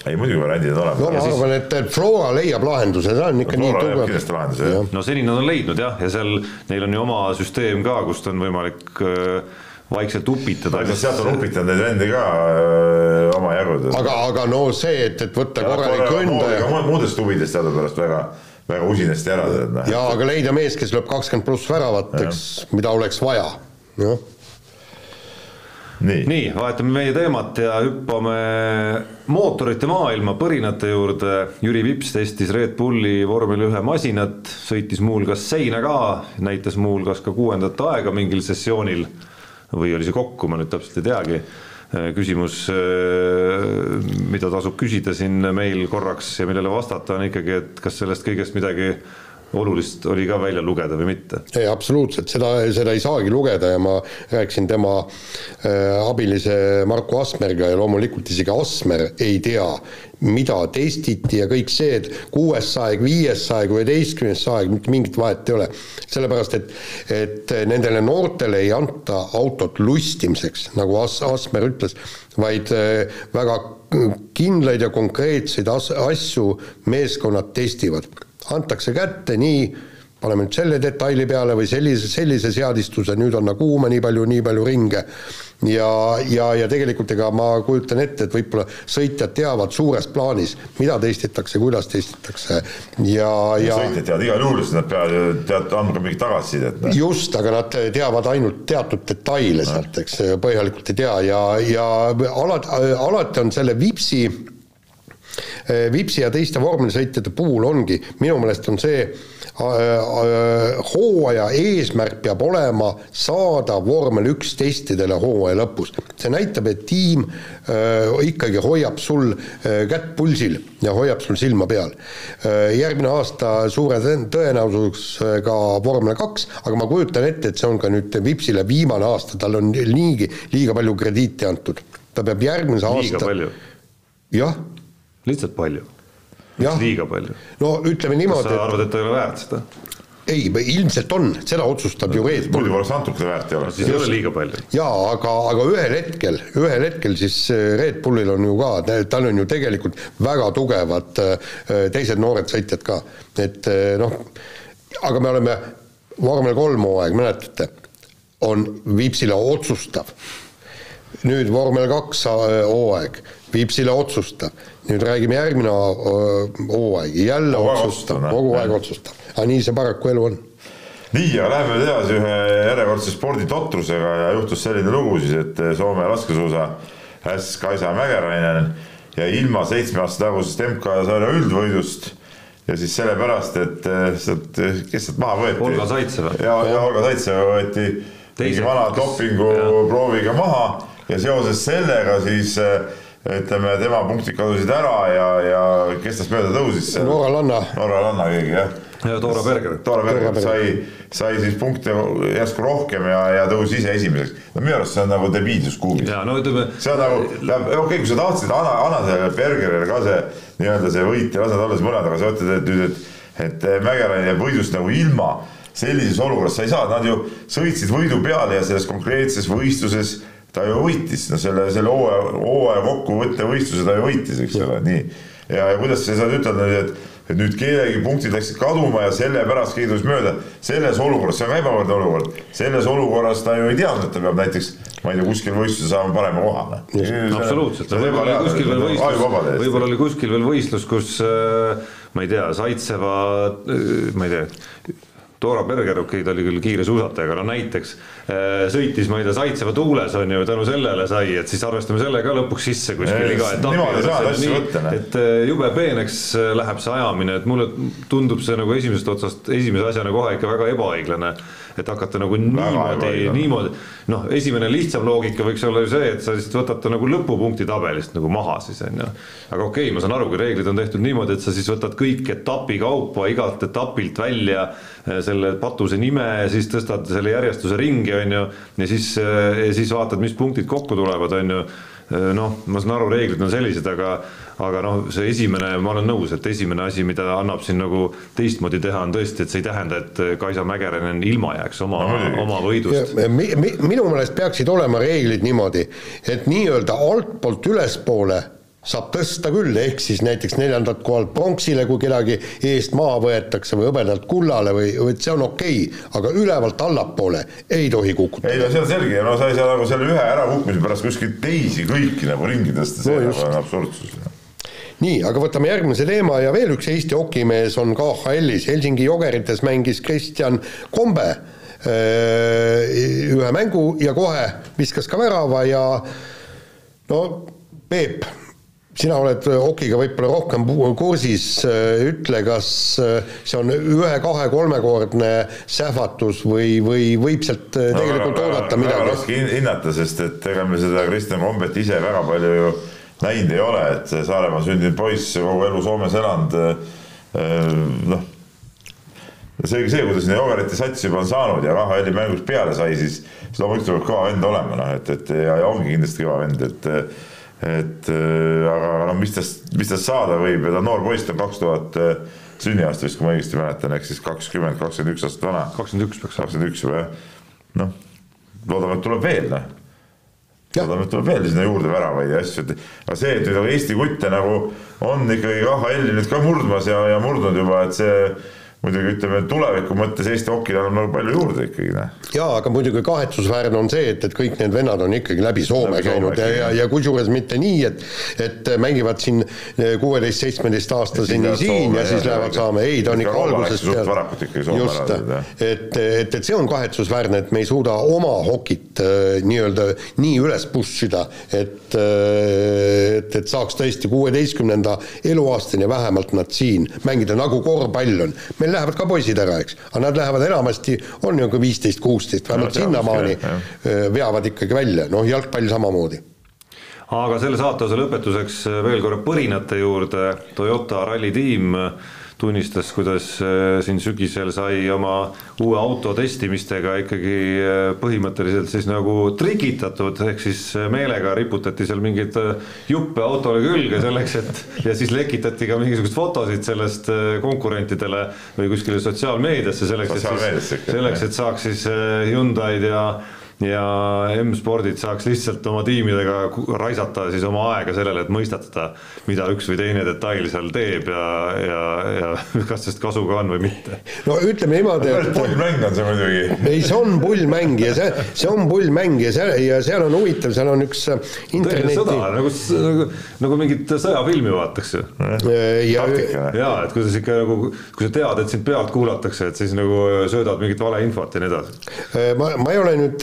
ei muidugi variandid on olemas. no ma arvan, et Flora leiab lahenduse, ta on ikka no, nii tugev. kindlasti lahenduse, jah. no seni nad on leidnud jah, ja seal neil on ju oma süsteem ka, kust on võimalik äh, vaikselt upitada. no sealt on upitanud neid vende ka öö, omajagu. aga, aga no see, et, et võtta korralik ründaja. muudest huvidest teadupärast väga, väga usinasti ära tead noh. jaa, aga leida mees, kes lööb kakskümmend pluss väravat, eks, mida oleks vaja, jah. nii, nii., nii, vahetame meie teemat ja hüppame mootorite maailma põrinate juurde. Jüri Vips testis Red Bulli vormel ühe masinat, sõitis muuhulgas seina ka, näitas muuhulgas ka kuuendat aega mingil sessioonil või oli see kokku, ma nüüd täpselt ei teagi. küsimus, mida tasub küsida siin meil korraks ja millele vastata, on ikkagi, et kas sellest kõigest midagi olulist oli ka välja lugeda või mitte? Ei, absoluutselt, seda, seda ei saagi lugeda ja ma rääkisin tema äh, abilise Marko Asmeriga ja loomulikult isegi Asmer ei tea, mida testiti ja kõik see, et kuues saeg, viies saeg, üheteistkümnes saeg, mitte mingit vahet ei ole. sellepärast, et, et nendele noortele ei anta autot lustimiseks, nagu As-, Asmer ütles, vaid äh, väga kindlaid ja konkreetseid as- asju meeskonnad testivad antakse kätte nii, paneme nüüd selle detaili peale või sellise, sellise seadistuse, nüüd anna kuuma nii palju, nii palju ringe ja, ja, ja tegelikult ega ma kujutan ette, et võib-olla sõitjad teavad suures plaanis, mida testitakse, kuidas testitakse ja, ja sõitjad teavad igal juhul, sest nad peavad tead andma ka mingit tagasisidet. noh. just, aga nad teavad ainult teatud detaile sealt, eks põhjalikult ei tea ja, ja alati, alati on selle Vipsi Vipsi ja teiste vormelisõitjate puhul ongi, minu meelest on see äh, äh, hooaja eesmärk peab olema saada vormel üks testidele hooaja lõpus. see näitab, et tiim äh, ikkagi hoiab sul äh, kätt pulsil ja hoiab sul silma peal äh,. järgmine aasta suure tõen- tõenäosusega vormel kaks, aga ma kujutan ette, et see on ka nüüd Vipsile viimane aasta, tal on niigi liiga palju krediiti antud. ta peab järgmise liiga aasta palju, jah lihtsalt palju, liiga palju. no ütleme kas niimoodi sa, arvad, et ta ei ole väärt seda? ei, ilmselt on, seda otsustab ju Red Bull muidu poleks antukene väärt ei ole. siis ei ole liiga palju. jaa, aga, aga ühel hetkel, ühel hetkel siis äh, Red Bullil on ju ka, tal on ju tegelikult väga tugevad äh, teised noored sõitjad ka, et äh, noh, aga me oleme vormel kolm hooaeg, mäletate, on Vipsile otsustav. nüüd vormel kaks hooaeg, Vipsile otsustav, nüüd räägime järgmine äh, hooaeg, jälle otsustav, kogu aeg otsustav, aga nii see paraku elu on. Nii, aga läheme nüüd edasi ühe järjekordse sporditotrusega ja juhtus selline lugu siis, et Soome laskesuusa äss Kaisa Mägerainen jäi ilma seitsme aasta tagusest MK-sarja üldvõidust ja siis sellepärast, et eh, sealt, kes sealt maha võeti. Olga Zaitseva. ja, ja Olga Zaitseva võeti mingi vana dopinguprooviga maha ja seoses sellega siis eh, ütleme, tema punktid kadusid ära ja, ja kes tast mööda tõusis seal? Noora Lanna Norra Lanna keegi jah. Ja Toora Berger. Toora Berger sai, sai siis punkte järsku rohkem ja, ja tõusis ise esimeseks. no minu arust see on nagu debiilsus kuubis. ja no ütleme, see on nagu, okei okay,, kui sa tahtsid, anna, anna sellele Bergerile ka see nii-öelda see võit ja lase talle see mõned, aga sa ütled, et nüüd, et, et Mägerainen jääb võidust nagu ilma sellises olukorras sa ei saa, nad ju sõitsid võidu peale ja selles konkreetses võistluses ta ju võitis, no selle, selle hooaja, hooaja kokkuvõtte võistluse ta ju võitis, eks ole, nii. ja, ja kuidas sa saad ütelda nüüd, et, et nüüd kellegi punktid läksid kaduma ja sellepärast keegi tõusis mööda, selles olukorras, see on ka ebavõrdne olukord, selles olukorras ta ju ei teadnud, et ta peab näiteks ma ei tea, kuskil võistlusel saama parema koha. absoluutselt, võib-olla oli kuskil veel võistlus, võib-olla oli kuskil veel võistlus, kus äh, ma ei tea, Zaitseva, ma ei tea, Dora Berger, okei okay,, ta oli küll kiire suusataja, aga no näiteks äh, sõitis, ma ei tea, Zaitseva tuules on ju, tänu sellele sai, et siis arvestame selle ka lõpuks sisse kuskil iga etapi juures, noh. et äh, jube peeneks äh, läheb see ajamine, et mulle tundub see nagu esimesest otsast, esimese asjana kohe ikka väga ebaõiglane, et hakata nagu niimoodi, niimoodi noh, esimene lihtsam loogika võiks olla ju see, et sa lihtsalt võtad ta nagu lõpupunkti tabelist nagu maha siis on ju. aga okei okay,, ma saan aru, kui reeglid on tehtud niimoodi, et sa siis võtad kõik etapi kaupa igalt etapilt välja eh, selle patuse nime siis tõstad selle järjestuse ringi, on ju, ja siis, ja siis vaatad, mis punktid kokku tulevad, on ju noh, ma saan aru, reeglid on sellised, aga aga noh, see esimene, ma olen nõus, et esimene asi, mida annab siin nagu teistmoodi teha, on tõesti, et see ei tähenda, et Kaisa Mägerainen ilma jääks oma No oma võidust. mi, mi, minu meelest peaksid olema reeglid niimoodi, et nii-öelda altpoolt ülespoole saab tõsta küll, ehk siis näiteks neljandalt kohalt pronksile, kui kedagi eest maha võetakse või hõbedalt kullale või, või et see on okei okay,, aga ülevalt allapoole ei tohi ei kukutada. no see on selge, no sa ei saa nagu selle ühe ärakukkumise pärast kuskilt teisi kõiki nagu ringi tõsta, see No just. nagu on absurdsus. Nii, aga võtame järgmise teema ja veel üks Eesti hokimees on KHL-is, Helsingi Jogerites mängis Kristjan Kombe ühe mängu ja kohe viskas ka värava ja no Peep, sina oled hokiga võib-olla rohkem kursis, ütle, kas see on ühe-kahe-kolmekordne sähvatus või, või võib sealt tegelikult no, oodata midagi? väga raske hinnata, sest et ega me seda Kristjan Kombet ise väga palju ju näinud ei ole, et Saaremaal sündinud poiss, kogu elu Soomes elanud, noh, seegi see, kuidas sinna Jogerite satsi juba on saanud ja KHL-i mängus peale sai, siis, loomulikult peab kõva vend olema, noh, et, et ja, ja ongi kindlasti kõva vend, et et aga, aga noh, mis tast, mis tast saada võib ja ta on noor poiss, ta on kaks tuhat sünniaasta vist, kui ma õigesti mäletan, ehk siis kakskümmend, kakskümmend üks aastat vana. kakskümmend üks peaks. kakskümmend üks juba jah, noh, loodame, et tuleb veel, noh et tuleb veel sinna juurde väravaid ja asju, et aga see, et nüüd Eesti kutte nagu on ikkagi KHL-i nüüd ka murdmas ja, ja murdnud juba, et see muidugi ütleme tuleviku mõttes Eesti hokile annab nagu palju juurde ikkagi. noh. jaa, aga muidugi kahetsusväärne on see, et, et kõik need vennad on ikkagi läbi Soome läbi käinud Soome, ja, ja, ja kusjuures mitte nii, et et mängivad siin kuueteist-seitsmeteistaastaseni siin ja siis lähevad saama, ei, ta on ikka algusest peale. just, et, et, et see on kahetsusväärne, et me ei suuda oma hokit äh, nii-öelda nii üles push ida, et äh, et, et saaks tõesti kuueteistkümnenda eluaastani vähemalt nad siin mängida, nagu korvpall on. meil lähevad ka poisid ära, eks, aga nad lähevad enamasti, on ju ka viisteist, kuusteist, vähemalt no, sinnamaani veavad ikkagi välja, noh, jalgpall samamoodi. Aga selle saateosa lõpetuseks veel korra põrinate juurde, Toyota rallitiim tunnistas, kuidas äh, siin sügisel sai oma uue auto testimistega ikkagi äh, põhimõtteliselt siis nagu trikitatud, ehk siis äh, meelega riputati seal mingeid juppe autole külge selleks, et ja siis lekitati ka mingisuguseid fotosid sellest konkurentidele või kuskile sotsiaalmeediasse selleks, et siis, selleks, et saaks siis Hyundai'd ja ja M-spordid saaks lihtsalt oma tiimidega raisata siis oma aega sellele, et mõistatada, mida üks või teine detail seal teeb ja, ja, ja kas sellest kasu ka on või mitte. no ütleme niimoodi, et pullmäng on see muidugi. ei, see on pullmäng ja see, see on pullmäng ja seal, ja seal on huvitav, seal on üks äh, interneti sõda, nagu, nagu, nagu mingit sõjafilmi vaataks ju. ja, ja et kuidas ikka nagu, kui sa tead, et sind pealt kuulatakse, et siis nagu söödad mingit valeinfot ja nii edasi. Äh, ma, ma ei ole nüüd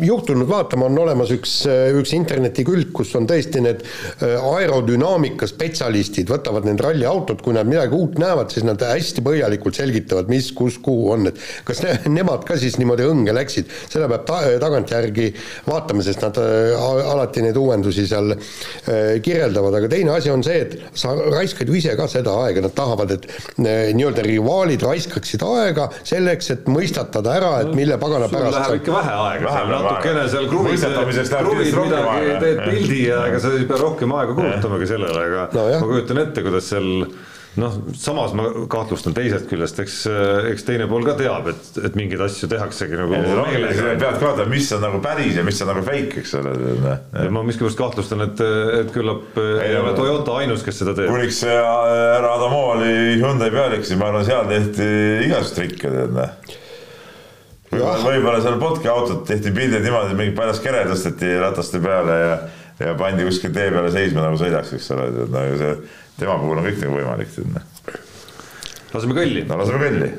juhtunud vaatama, on olemas üks, üks internetikülg, kus on tõesti need äh, aerodünaamika spetsialistid võtavad need ralliautod, kui nad midagi uut näevad, siis nad hästi põhjalikult selgitavad, mis, kus, kuhu on, et kas ne, nemad ka siis niimoodi õnge läksid, seda peab ta, tagantjärgi vaatama, sest nad äh, alati neid uuendusi seal äh, kirjeldavad, aga teine asi on see, et sa raiskad ju ise ka seda aega, nad tahavad, et nii-öelda rivaalid raiskaksid aega selleks, et mõistatada ära, et mille pagana pärast läheb ikka vähe aega, seal natukene seal kruvid, kruvid midagi, teed pildi ja ega sa ei pea rohkem aega kulutamagi sellele, aga no, ma kujutan ette, kuidas seal noh, samas ma kahtlustan teisest küljest, eks, eks teine pool ka teab, et, et mingeid asju tehaksegi nagu pead ka vaatama, mis on nagu päris ja mis on nagu fake, eks ole. ma miskipärast kahtlustan, et, et küllap ei ole Toyota ainus, kes seda teeb. kuniks härra Adamo oli Hyundai pealik, siis ma arvan, seal tehti igasuguseid trikke, tead noh võib-olla, võib-olla seal Botki autot tehti pildid niimoodi, et mingi paljas kere tõsteti rataste peale ja, ja pandi kuskil tee peale seisma nagu sõidaks, eks ole, et no see, tema puhul on kõik nagu võimalik. Noh. laseme kõlli. no laseme kõlli.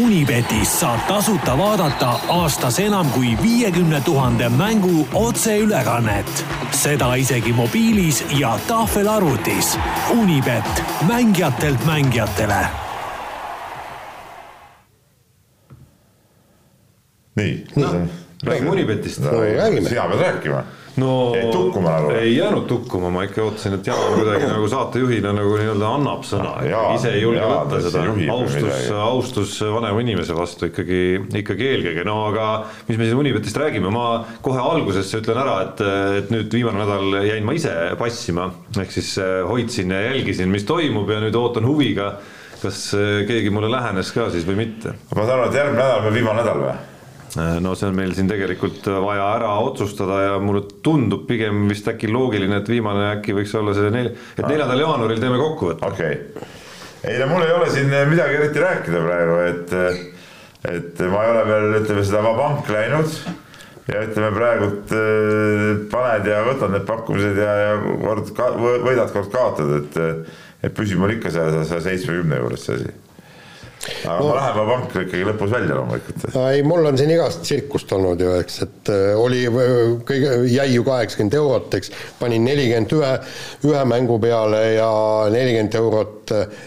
Unibetis saab tasuta vaadata aastas enam kui viiekümne tuhande mängu otseülekannet. seda isegi mobiilis ja tahvelarvutis. Unibet, mängijatelt mängijatele nii. No,. räägime. Unibetist. No,. sina pead rääkima. No jäid tukkuma nagu? ei jäänud tukkuma, ma ikka ootasin, et Jaan kuidagi nagu saatejuhina nagu nii-öelda annab sõna, ise ei julge võtta seda, austus, austus vanema inimese vastu ikkagi, ikkagi eelkõige, no aga mis me siin Unibetist räägime, ma kohe algusesse ütlen ära, et, et nüüd viimane nädal jäin ma ise passima, ehk siis eh, hoidsin ja jälgisin, mis toimub ja nüüd ootan huviga, kas eh, keegi mulle lähenes ka siis või mitte. ma saan aru, et järgmine nädal on viimane nädal või? Äh, no see on meil siin tegelikult vaja ära otsustada ja mulle tundub pigem vist äkki loogiline, et viimane äkki võiks olla see nel-, et neljandal jaanuaril teeme kokkuvõtte. okei okay., ei no mul ei ole siin midagi eriti rääkida praegu, et, et ma ei ole veel, ütleme seda vabank läinud ja ütleme praegult äh, paned ja võtad need pakkumised ja, ja kord ka, võidad, kord kaotad, et, et püsib mul ikka seal saja seitsmekümne juures see asi aga no, ma pankri ikkagi lõpus välja loomulikult. ei, mul on siin igast tsirkust olnud ju, eks, et äh, oli kõige, jäi ju kaheksakümmend eurot, eks, panin nelikümmend ühe, ühe mängu peale ja nelikümmend eurot äh,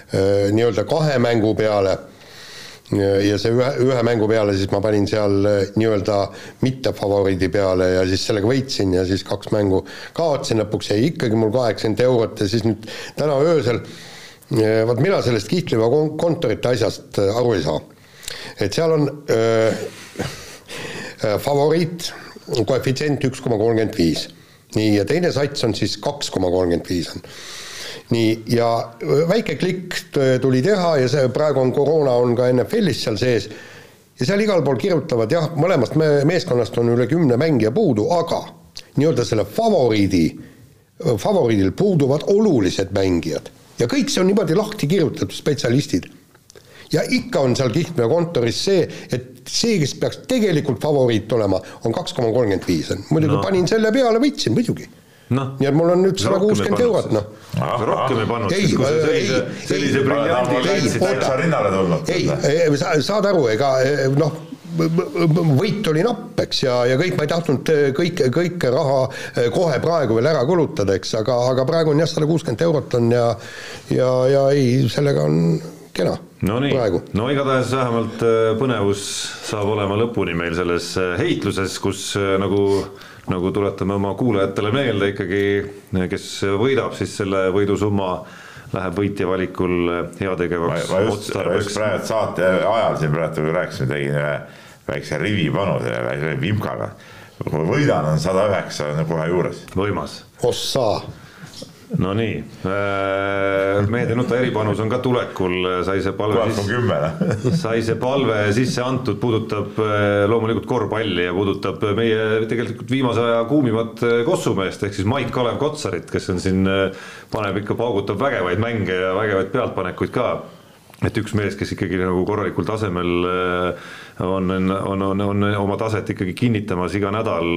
nii-öelda kahe mängu peale. Ja see ühe, ühe mängu peale siis ma panin seal äh, nii-öelda mittefavoriidi peale ja siis sellega võitsin ja siis kaks mängu kaotasin, lõpuks. Jäi ikkagi mul kaheksakümmend eurot ja siis nüüd täna öösel äh, vot mina sellest Kihtliva kontorite asjast äh, aru ei saa. et seal on öö, äh, äh, favoriit, koefitsient üks koma kolmkümmend viis. nii, ja teine sats on siis kaks koma kolmkümmend viis on. nii, ja väike klikk tuli teha ja see praegu on koroona on ka NFL-is seal sees ja seal igal pool kirjutavad jah, mõlemast me meeskonnast on üle kümne mängija puudu, aga nii-öelda selle favoriidi, favoriidil puuduvad olulised mängijad ja kõik see on niimoodi lahti kirjutatud, spetsialistid. ja ikka on seal Kihtmäe kontoris see, et see, kes peaks tegelikult favoriit olema, on kaks koma kolmkümmend viis, muidugi no. panin selle peale, võitsin muidugi no.. nii et mul on nüüd sada kuuskümmend eurot, noh. rohkem ei pannud, sest kui sa sellise, sellise briljanti leidsid. täitsa rinnale tulnud. ei, saad aru, ega noh võit oli napp, eks, ja, ja kõik, ma ei tahtnud äh, kõik, kõike raha äh, kohe praegu veel ära kulutada, eks, aga, aga praegu on jah, sada kuuskümmend eurot on ja ja, ja ei, sellega on kena no nii, no igatahes vähemalt äh, põnevus saab olema lõpuni meil selles heitluses, kus nagu nagu tuletame oma kuulajatele meelde ikkagi, kes võidab siis selle võidusumma läheb võitja valikul heategevaks ma, ma just, just praegu saate ajal siin praegu rääkisime, tegin ühe väikse rivipanu selle vimkaga. kui võidan, on sada üheksa kohe juures. võimas. ossa Nonii, äh, mehed ei nuta eripanus on ka tulekul, sai see palve sisse, sai see palve sisse antud, puudutab äh, loomulikult korvpalli ja puudutab meie tegelikult viimase aja kuumimat äh, kossumeest ehk siis Mait-Kalev Kotsarit, kes on siin, paneb ikka, paugutab vägevaid mänge ja vägevaid pealtpanekuid ka et üks mees, kes ikkagi nagu korralikul tasemel on, on, on, on oma taset ikkagi kinnitamas iga nädal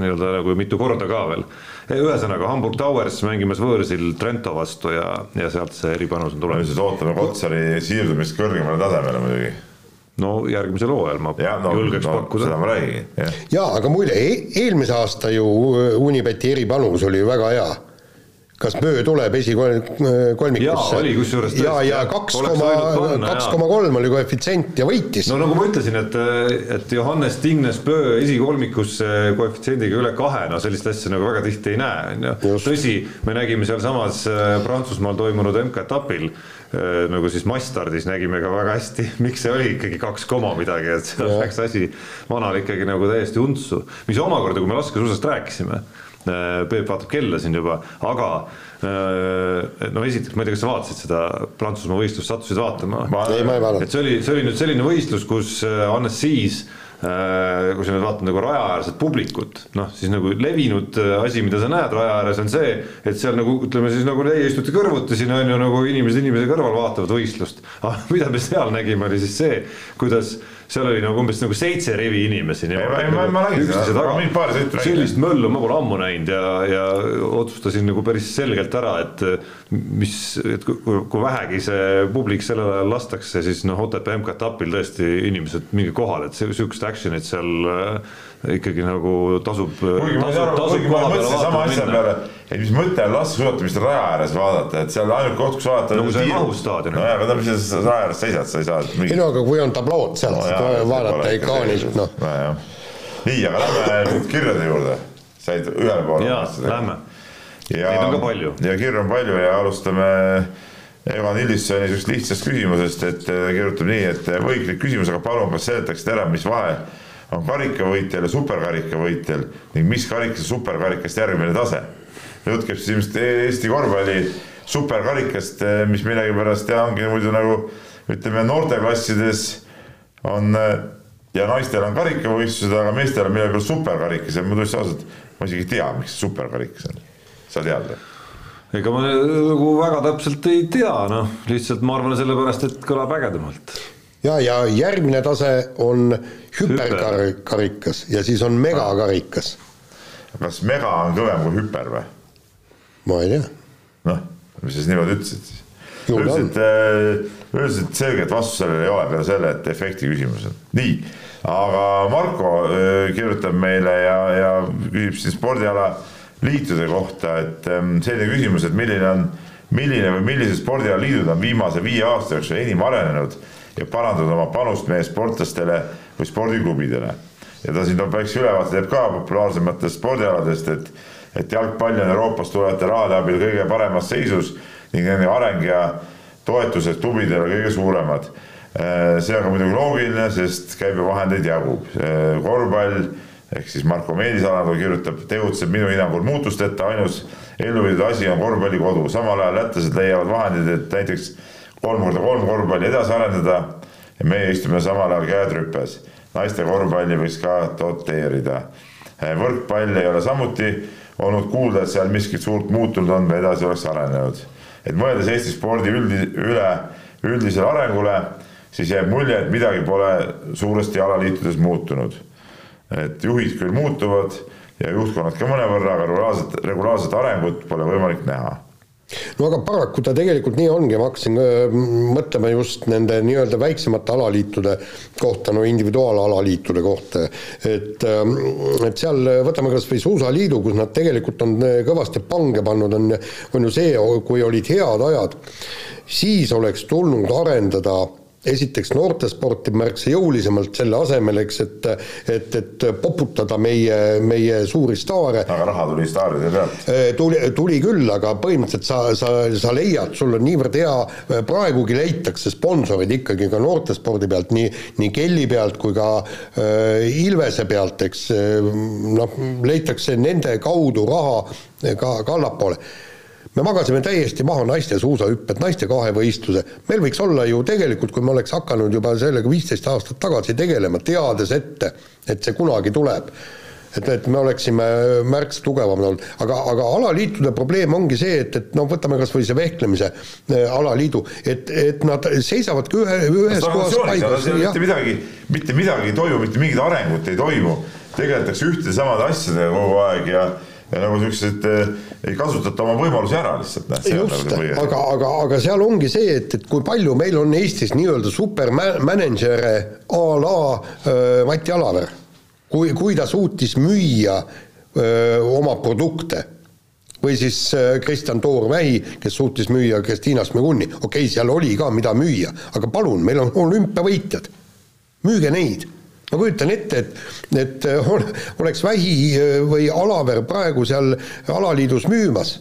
nii-öelda nagu mitu korda ka veel. ühesõnaga Hamburg Towers mängimas võõrsil Trento vastu ja, ja sealt see eripanus on tulemas. me siis ootame Kotsari siirdumist kõrgemale tasemele muidugi no järgmisel hooajal ma ja, no, julgeks no, pakkuda. seda ma räägin. jaa, aga muide e, eelmise aasta ju Unibeti eripanus oli ju väga hea kas Möö tuleb esikolmikusse. jaa, oli kusjuures ja, ja kaks koma, kaks koma kolm oli koefitsient ja võitis. no nagu ma ütlesin, et, et Johannes Tingnes Pöö esikolmikusse koefitsiendiga üle kahe, no sellist asja nagu väga tihti ei näe, on ju. tõsi, me nägime sealsamas äh, Prantsusmaal toimunud MK-etapil äh, nagu siis Mastardis nägime ka väga hästi, miks see oli ikkagi kaks koma midagi, et seal läks asi vanal ikkagi nagu täiesti untsu, mis omakorda, kui me laskesuusast rääkisime Äh, Peep vaatab kella siin juba, aga äh, no esiteks, ma ei tea, kas sa vaatasid seda Prantsusmaa võistlust, sattusid vaatama? ei, ma ei vaadanud. et see oli, see oli nüüd selline võistlus, kus äh, Hannes Siis kui sa nüüd vaatad nagu rajaäärset publikut, noh siis nagu levinud asi, mida sa näed raja ääres, on see, et seal nagu ütleme siis nagu teie istute kõrvuti siin on ju nagu inimesed inimese kõrval vaatavad võistlust. aga mida me seal nägime, oli siis see, kuidas seal oli nagu umbes nagu seitse rivi inimesi. sellist möllu ma pole ammu näinud ja, ja otsustasin nagu päris selgelt ära, et mis, et kui, kui vähegi see publik sellel ajal lastakse, siis noh, Otepää MK-etapil tõesti inimesed minge kohale, et sihukest action'it seal äh, ikkagi nagu tasub. kuigi ma ei saa aru, kuigi ma mõtlesin sama asja peale, et mis mõte on laskesuusatamist raja ääres vaadata, et seal ainult koht, kus vaadata. nagu sa ei mahu staadionil. nojah, aga mis sa raja ääres seisad, sa ei saa. ei no aga kui on tablood sealt no,, vaadata ekraanilt, noh. nii, aga lähme nüüd kirjade juurde, said ühele poole. jaa, lähme. Neid on ka palju. ja kirju on palju ja alustame Evan Illissoni niisugusest lihtsast küsimusest, et kirjutab nii, et võiklik küsimus, aga palun, kas seletaksite ära, mis vahe on karikavõitjal ja superkarikavõitjal ning mis karikas superkarikast järgmine tase. jutt käib siis ilmselt Eesti korvpalli superkarikast, mis millegipärast ja ongi muidu nagu ütleme, noorteklassides on ja naistel on karikavõistlused, aga meestel on millegipärast superkarikas ja ma tunnistan ausalt, ma isegi ei tea, miks see superkarikas on. sa tead või? ega ma nagu väga täpselt ei tea, noh, lihtsalt ma arvan sellepärast, et kõlab ägedamalt ja, ja järgmine tase on hüperkarikas ja siis on megakarikas. kas mega on kõvem kui hüper või? ma ei tea. noh, mis sa siis niimoodi ütlesid siis? üldiselt, äh, üldiselt selget vastust sellele ei ole peale selle, et efekti küsimus on. nii, aga Marko äh, kirjutab meile ja, ja küsib siin spordiala liitude kohta, et ähm, selline küsimus, et milline on, milline või millised spordialaliidud on viimase viie aasta jooksul enim arenenud ja parandanud oma panust meie sportlastele või spordiklubidele. ja ta siin toob väikse ülevaate, teeb ka populaarsematest spordialadest, et, et jalgpall on Euroopast tulevate rahade abil kõige paremas seisus ning nende areng ja toetused klubidele kõige suuremad. Äh, see on ka muidugi loogiline, sest käibevahendeid jagub. Äh, korvpall ehk siis Marko Meedisaar kirjutab, tegutseb minu hinnangul muutusteta, ainus elluviidud asi on korvpallikodu, samal ajal lätlased leiavad vahendid, et näiteks kolm korda kolm korvpalli edasi arendada ja meie istume samal ajal käed rüpes. naiste korvpalli võiks ka doteerida. Äh, võrkpall ei ole samuti olnud kuulda, et seal miskit suurt muutunud on või edasi oleks arenenud et mõeldes Eesti spordi üldi, üle üldisele arengule, siis jääb mulje, et midagi pole suuresti alaliitudes muutunud. et juhid küll muutuvad ja juhtkonnad ka mõnevõrra, aga regulaarset, regulaarset arengut pole võimalik näha no aga paraku ta tegelikult nii ongi, ma hakkasin mõtlema just nende nii-öelda väiksemate alaliitude kohta, no individuaalalaliitude kohta, et et seal võtame kas või Suusaliidu, kus nad tegelikult on kõvasti pange pannud, on, on ju see, kui olid head ajad, siis oleks tulnud arendada esiteks noortesporti märksa jõulisemalt selle asemel, eks, et et, et poputada meie, meie suuri staare. aga raha tuli staaride pealt? Äh, tuli, tuli küll, aga põhimõtteliselt sa, sa, sa leiad, sul on niivõrd hea, praegugi leitakse sponsorid ikkagi ka noortespordi pealt, nii, nii Kelly pealt kui ka äh, Ilvese pealt, eks, noh, leitakse nende kaudu raha ka, ka allapoole me magasime täiesti maha naiste suusahüpped, naiste kahevõistluse, meil võiks olla ju tegelikult, kui me oleks hakanud juba sellega viisteist aastat tagasi tegelema, teades ette, et see kunagi tuleb, et, et me oleksime märksa tugevamad olnud, aga, aga alaliitude probleem ongi see, et, et noh, võtame kas või see vehklemise äh, alaliidu, et, et nad seisavadki ühe, ühes kohas paigas. mitte midagi, mitte midagi ei toimu, mitte mingit arengut ei toimu, tegeletakse ühtede samade asjadega kogu aeg ja ja nagu siuksed eh, ei kasutata oma võimalusi ära lihtsalt. just, nagu aga, aga, aga seal ongi see, et, et kui palju meil on Eestis nii-öelda supermänedžere a la äh, Mati Alaver, kui, kui ta suutis müüa öö, oma produkte. Või siis Kristjan Toormähi, kes suutis müüa Kristiina Smeguni, okei okay,, seal oli ka, mida müüa, aga palun, meil on olümpiavõitjad, müüge neid ma kujutan ette, et, et äh, oleks Vähi äh, või Alaver praegu seal alaliidus müümas,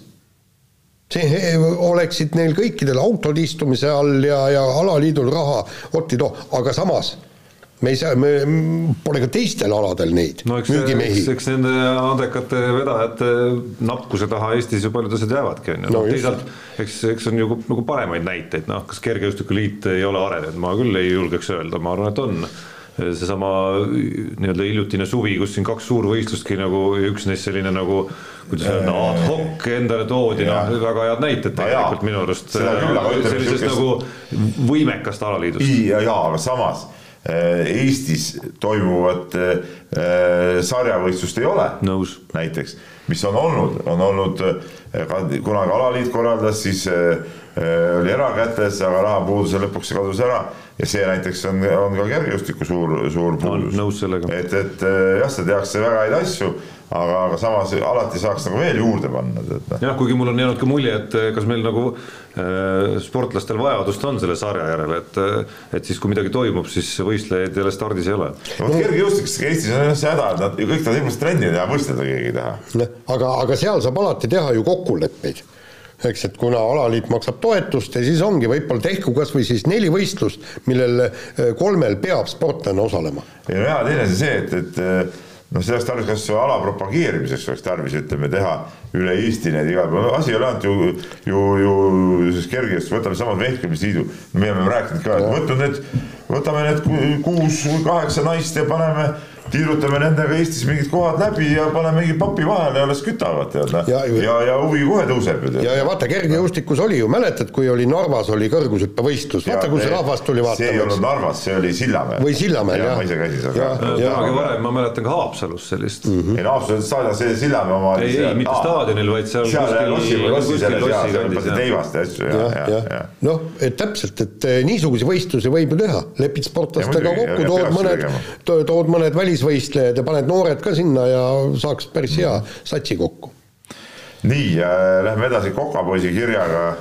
see äh, oleksid neil kõikidel autod istumise all ja, ja alaliidul raha otti-too, aga samas me ei saa, me pole ka teistel aladel neid no, eks, müügimehi. eks nende andekate vedajate nappuse taha Eestis ju paljud asjad jäävadki, on ju. no teisalt, eks, eks on ju nagu paremaid näiteid, noh, kas Kergejõustikuliit ei ole arenenud, ma küll ei julgeks öelda, ma arvan, et on seesama nii-öelda hiljutine suvi, kus siin kaks suurvõistlustki nagu üks neist selline nagu kuidas öelda, ad hoc endale toodi, noh, väga head näited tegelikult minu arust. sellisest nagu võimekast alaliidust. ja, ja aga samas äh, Eestis toimuvat äh, sarjavõistlust ei ole. näiteks, mis on olnud, on olnud äh, kunagi alaliit korraldas, siis oli erakätes, aga rahapuuduse lõpuks see kadus ära ja see näiteks on, on ka kergejõustiku suur, suur puudus. et, et eh, jah, seda tehakse väga häid asju, aga, aga samas alati saaks nagu veel juurde panna. Noh. jah, kuigi mul on jäänud ka mulje, et eh, kas meil nagu äh, sportlastel vajadust on selle sarja järele, et et siis, kui midagi toimub, siis võistlejaid jälle stardis ei ole. no vot kergejõustikus Eestis on jah see häda, et nad kõik tahavad hirmsasti trenni teha, võistelda keegi ei taha. aga, aga seal saab alati teha ju kokkuleppeid eks, et kuna alaliit maksab toetust ja siis ongi, võib-olla tehku kas või siis neli võistlust, millel eh, kolmel peab sportlane osalema. ja hea teine on see, et, et eh, noh, see oleks tarvis kas ala propageerimiseks oleks tarvis, ütleme, teha üle Eesti neid igal pool, asi ei ole ainult ju, ju, ju kergesti, võtame samad vehklemisliidu, me oleme rääkinud ka, et võtnud need, võtame need kuus või kaheksa naist ja paneme tiirutame nendega Eestis mingid kohad läbi ja paneme mingi papi vahele ja las kütavad tead noh. Ja- ja, ja, ja huvi kohe tõuseb ju ja, ja vaata kergejõustikus oli ju, mäletad, kui oli Narvas oli kõrgushüppevõistlus, vaata kus rahvas tuli see ei olnud vaatama. Narvas, see oli Sillamäel. Või Sillamäel, jah. ma ise käisin seal Ja- ka. ja- kunagi varem ma mäletan ka Haapsalus sellist mm. -hmm. ei no absoluutselt staadion, see Sillamäe oma. Ei, ei, mitte staadionil, vaid seal seal kuskil- lossi, kandis, õpetati jah. teivast ja asju ja, jah, ja, ja jah, noh, et täpselt, et eh, niisuguseid võistlusi võib ju teha, lepid sportlastega kokku, tood mõned tood mõned välisvõistlejad ja paned noored ka sinna ja saaks päris hea satsi kokku. nii äh,, lähme edasi Kokapoisi kirjaga.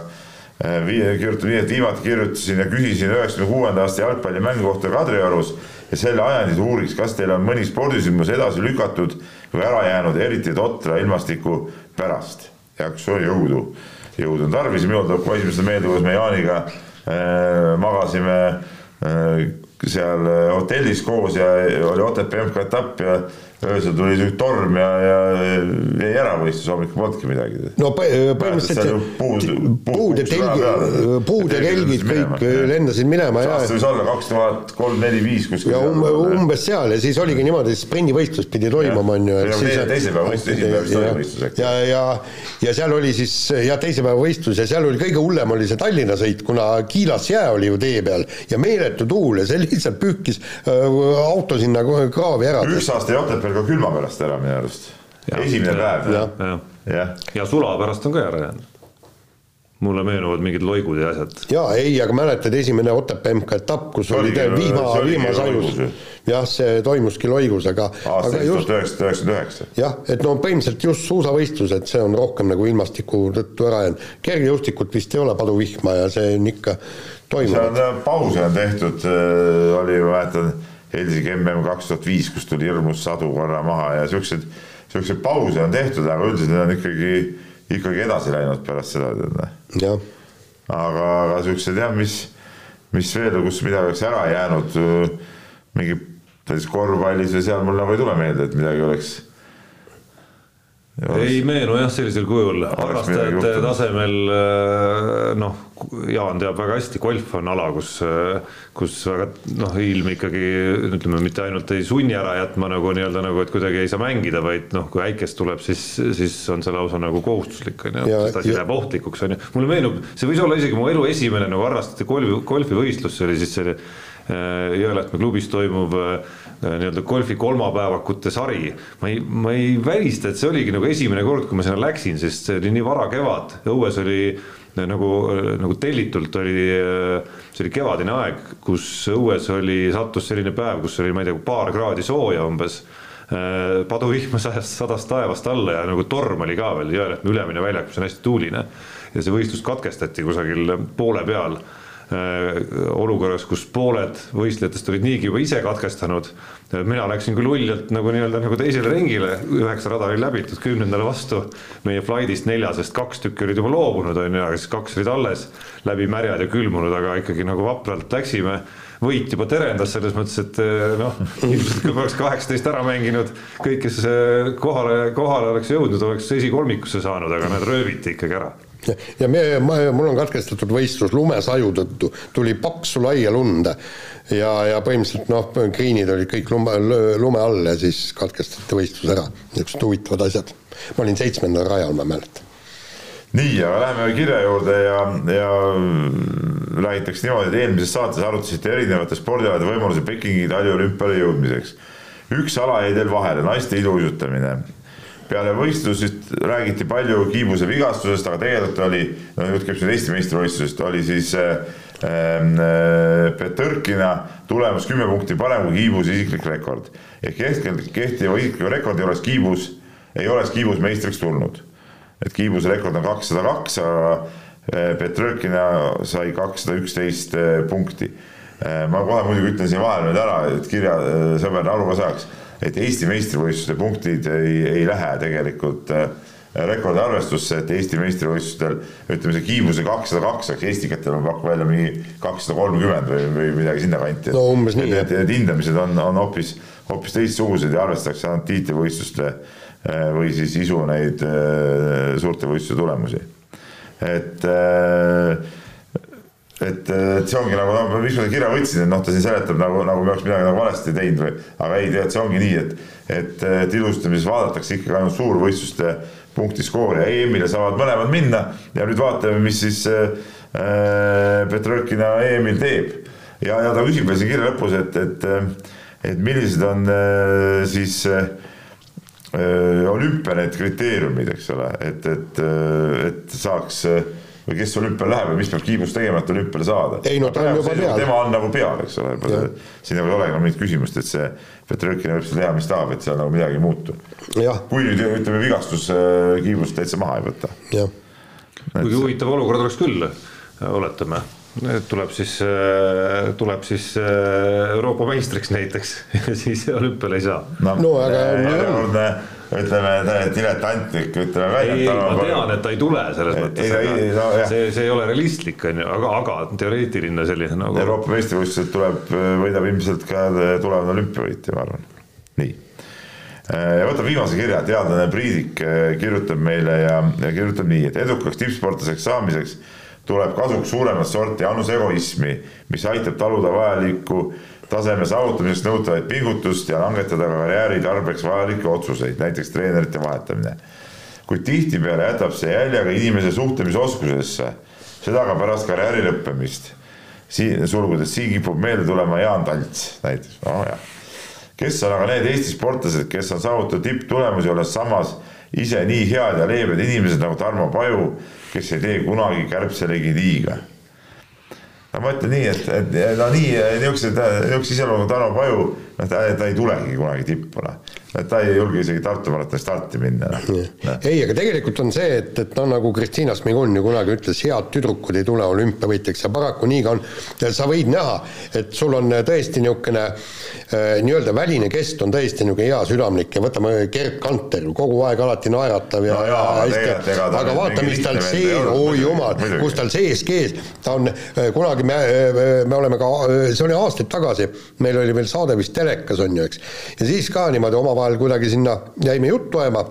kirjutan nii, et viimati kirjutasin ja küsisin üheksakümne kuuenda aasta jalgpallimängu kohta Kadriorus ja selle ajendit uuriks, kas teil on mõni spordisündmus edasi lükatud või ära jäänud eriti totra ilmastiku pärast. jaksu ja jõudu, jõudu on tarvis minul tuleb kohe esimesena meelde, kuidas me Jaaniga äh, magasime äh, seal äh, hotellis koos ja oli Otepää MK-etapp ja öösel tuli siuke torm ja, ja jäi ära võistlus, hommikul polnudki midagi. no põ- põhimõtteliselt puud, see puud ja telgi, puud ja kelgid kõik lendasid minema ja aasta võis olla kaks tuhat kolm, neli, viis kuskil. ja um, umbes seal ja siis oligi niimoodi, sprindivõistlus pidi toimuma, on ju. Teise päeva võistlus, esimene päev oli võistlus äkki. ja, ja, ja seal oli siis ja teise päeva võistlus ja seal oli kõige hullem oli see Tallinna sõit, kuna kiilas jää oli ju tee peal ja meeletu tuul ja see lihtsalt pühkis auto sinna kraavi ära. üks aasta jäi Otepääl ka külma pärast ära minu arust. esimene päev. jah. jah, jah, ja sula pärast on ka ära jäänud. mulle meenuvad mingid loigud ja asjad. jaa, ei, aga mäletad, esimene Otepää MK-etapp, kus oli te- vihmasajus loigus ju.. jah, see toimuski loigus, aga, aasta aga tuhat just üheksasada üheksakümmend üheksa. jah, et no põhimõtteliselt just suusavõistlused, see on rohkem nagu ilmastiku tõttu ära jäänud. kergejõustikut vist ei ole paduvihma ja see on ikka seal toimunud. on pause on tehtud, oli, ma mäletan, Helsingi mm kaks tuhat viis, kus tuli hirmus sadu korra maha ja siukseid, siukseid pause on tehtud, aga üldiselt need on ikkagi, ikkagi edasi läinud pärast seda, tead noh aga, aga siuksed jah, mis, mis veel, kus midagi oleks ära jäänud, mingi korvpallis või seal mul nagu ei tule meelde, et midagi oleks. Ei meenu jah, sellisel kujul, harrastajate tasemel äh, noh, Jaan teab väga hästi, golf on ala, kus, kus väga noh, ilm ikkagi ütleme, mitte ainult ei sunni ära jätma nagu nii-öelda nagu, et kuidagi ei saa mängida, vaid noh, kui äikest tuleb, siis, siis on see lausa nagu kohustuslik on ju, sest asi läheb ohtlikuks on ju. mulle meenub, see võis olla isegi mu elu esimene nagu harrastajate golfi, golfivõistlus, see oli siis see äh, Jõelähtme klubis toimuv äh, nii-öelda golfi kolmapäevakute sari. ma ei, ma ei välista, et see oligi nagu esimene kord, kui ma sinna läksin, sest see oli nii vara kevad, õues oli äh, nagu, nagu tellitult oli, see oli kevadine aeg, kus õues oli, sattus selline päev, kus oli, ma ei tea, paar kraadi sooja umbes Äh, paduvihma sadas, sadas taevast alla ja nagu torm oli ka veel Jõelähtme ülemine väljak, mis on hästi tuuline. ja see võistlus katkestati kusagil poole peal äh, olukorras, kus pooled võistlejatest olid niigi juba ise katkestanud. mina läksin küll uljalt nagu nii-öelda nagu teisele ringile, üheksa rada oli läbitud, kümnendale vastu meie flight'ist neljasest kaks tükki olid juba loobunud, on ju, aga siis kaks olid alles, läbi märjad ja külmunud, aga ikkagi nagu vapralt läksime võit juba terendas selles mõttes, et eh, noh, ilmselt kui me oleks kaheksateist ära mänginud, kõik, kes kohale, kohale oleks jõudnud, oleks esikolmikusse saanud, aga need rööviti ikkagi ära. Ja me, mul on katkestatud võistlus lumesaju tõttu, tuli paksu laia lund ja, ja põhimõtteliselt noh, green'id olid kõik lume, lume all ja siis katkestati võistlus ära, niisugused huvitavad asjad. ma olin seitsmendal rajal, ma mäletan. nii, aga läheme kirja juurde ja, ja räägitakse niimoodi, et eelmises saates arutasite erinevate spordialade võimalusi Pekingi taliolümpiale jõudmiseks. üks ala jäi teil vahele, naiste iluuisutamine. Peale võistlust räägiti palju kiibuse vigastusest, aga tegelikult oli, no jutt käib siin Eesti meistrivõistlusest, oli siis äh, äh, Petrkina tulemus kümme punkti parem kui kiibuse isiklik rekord. ehk hetkel kehtiva isikliku rekordi juures kiibus, ei oleks kiibus meistriks tulnud et Kiibuse rekord on kakssada kaks, aga eh, Petrõkina sai kakssada üksteist punkti. ma kohe muidugi ütlen siin vahele nüüd ära, et kirjasõber aru ka saaks, et Eesti meistrivõistluste punktid ei, ei lähe tegelikult eh, rekordi arvestusse, et Eesti meistrivõistlustel ütleme, see kiibuse kakssada kaks, aga Estikatel on pakkunud välja mingi kakssada kolmkümmend või, või midagi sinnakanti. No umbes nii, et need hindamised on, on hoopis, hoopis teistsugused ja arvestatakse ainult tiitlivõistluste eh, või siis isu neid eh, suurte võistluste tulemusi. et eh, et, et see ongi nagu, miks ma selle kirja võtsin, et noh, ta siin seletab nagu, nagu me oleks midagi nagu valesti teinud või, aga ei, tead, see ongi nii, et, et, et ilustamises vaadatakse ikkagi ainult suurvõistluste punktiskoori ja EM-ile saavad mõlemad minna ja nüüd vaatame, mis siis äh, Petrõkina EM-il teeb. ja, ja ta küsib veel siin kirja lõpus, et, et, et millised on äh, siis äh, olümpia need kriteeriumid, eks ole, et, et, et saaks äh, või kes olümpiale läheb või mis peab kiibus tegema, et olümpiale saada. ei no ta on juba peal. tema on nagu peal, eks ole, siin ei ole nagu mingit küsimust, et see Petrõkin võib seal teha, mis tahab, et seal nagu midagi ei muutu. kui nüüd ütleme, vigastus äh, kiibust täitsa maha ei võta. kuigi huvitav olukord oleks küll, oletame tuleb siis, äh, tuleb siis äh, Euroopa meistriks näiteks ja siis olümpiale ei saa. no, no aga järjekordne ütleme diletantlik, ütleme välja. ei, ma tean, et ta ei tule selles mõttes, see, see ei ole realistlik, on ju, aga, aga teoreetiline selline nagu. Euroopa meistrivõistlused tuleb, võidab ilmselt ka tulevane olümpiavõitja, ma arvan, nii. ja võtab viimase kirja, teadlane Priidik eh, kirjutab meile ja, ja kirjutab nii, et edukaks tippsportlaseks saamiseks tuleb kasuks suuremat sorti annus egoismi, mis aitab taluda vajalikku taseme saavutamiseks nõutavaid pingutust ja langetada ka karjääri tarbeks vajalikke otsuseid, näiteks treenerite vahetamine. kuid tihtipeale jätab see jälje ka inimese suhtlemisoskusesse, seda ka pärast karjääri lõppemist. siin sulgudes, siin kipub meelde tulema Jaan Talts näiteks oh,, kes on aga need Eesti sportlased, kes on saavutanud tipptulemusi, olles samas ise nii head ja leebed inimesed nagu Tarmo Paju, kes ei tee kunagi kärbselegi liiga no ma ütlen nii, et, et no nii, niisugused, niisuguse iseloomuga Tarmo Paju, noh, ta, ta ei tulegi kunagi tippu, noh. et ta ei julge isegi Tartu maratoni starti minna no.. ei, aga tegelikult on see, et, et noh, nagu Kristiina Smigun ju kunagi ütles, head tüdrukud ei tule olümpiavõitjaks ja paraku nii ka on. sa võid näha, et sul on tõesti niisugune äh, nii-öelda väline kest on tõesti niisugune hea südamlik ja võtame Gerd Kanter, kogu aeg alati naeratav ja, no, ja hästi, aga vaata, mis tal sees, oi jumal, kus tal sees kees, ta on äh, kunagi me, me oleme ka, see oli aastaid tagasi, meil oli veel saade vist telekas, on ju, eks. ja siis ka niimoodi omavahel kuidagi sinna jäime juttu ajama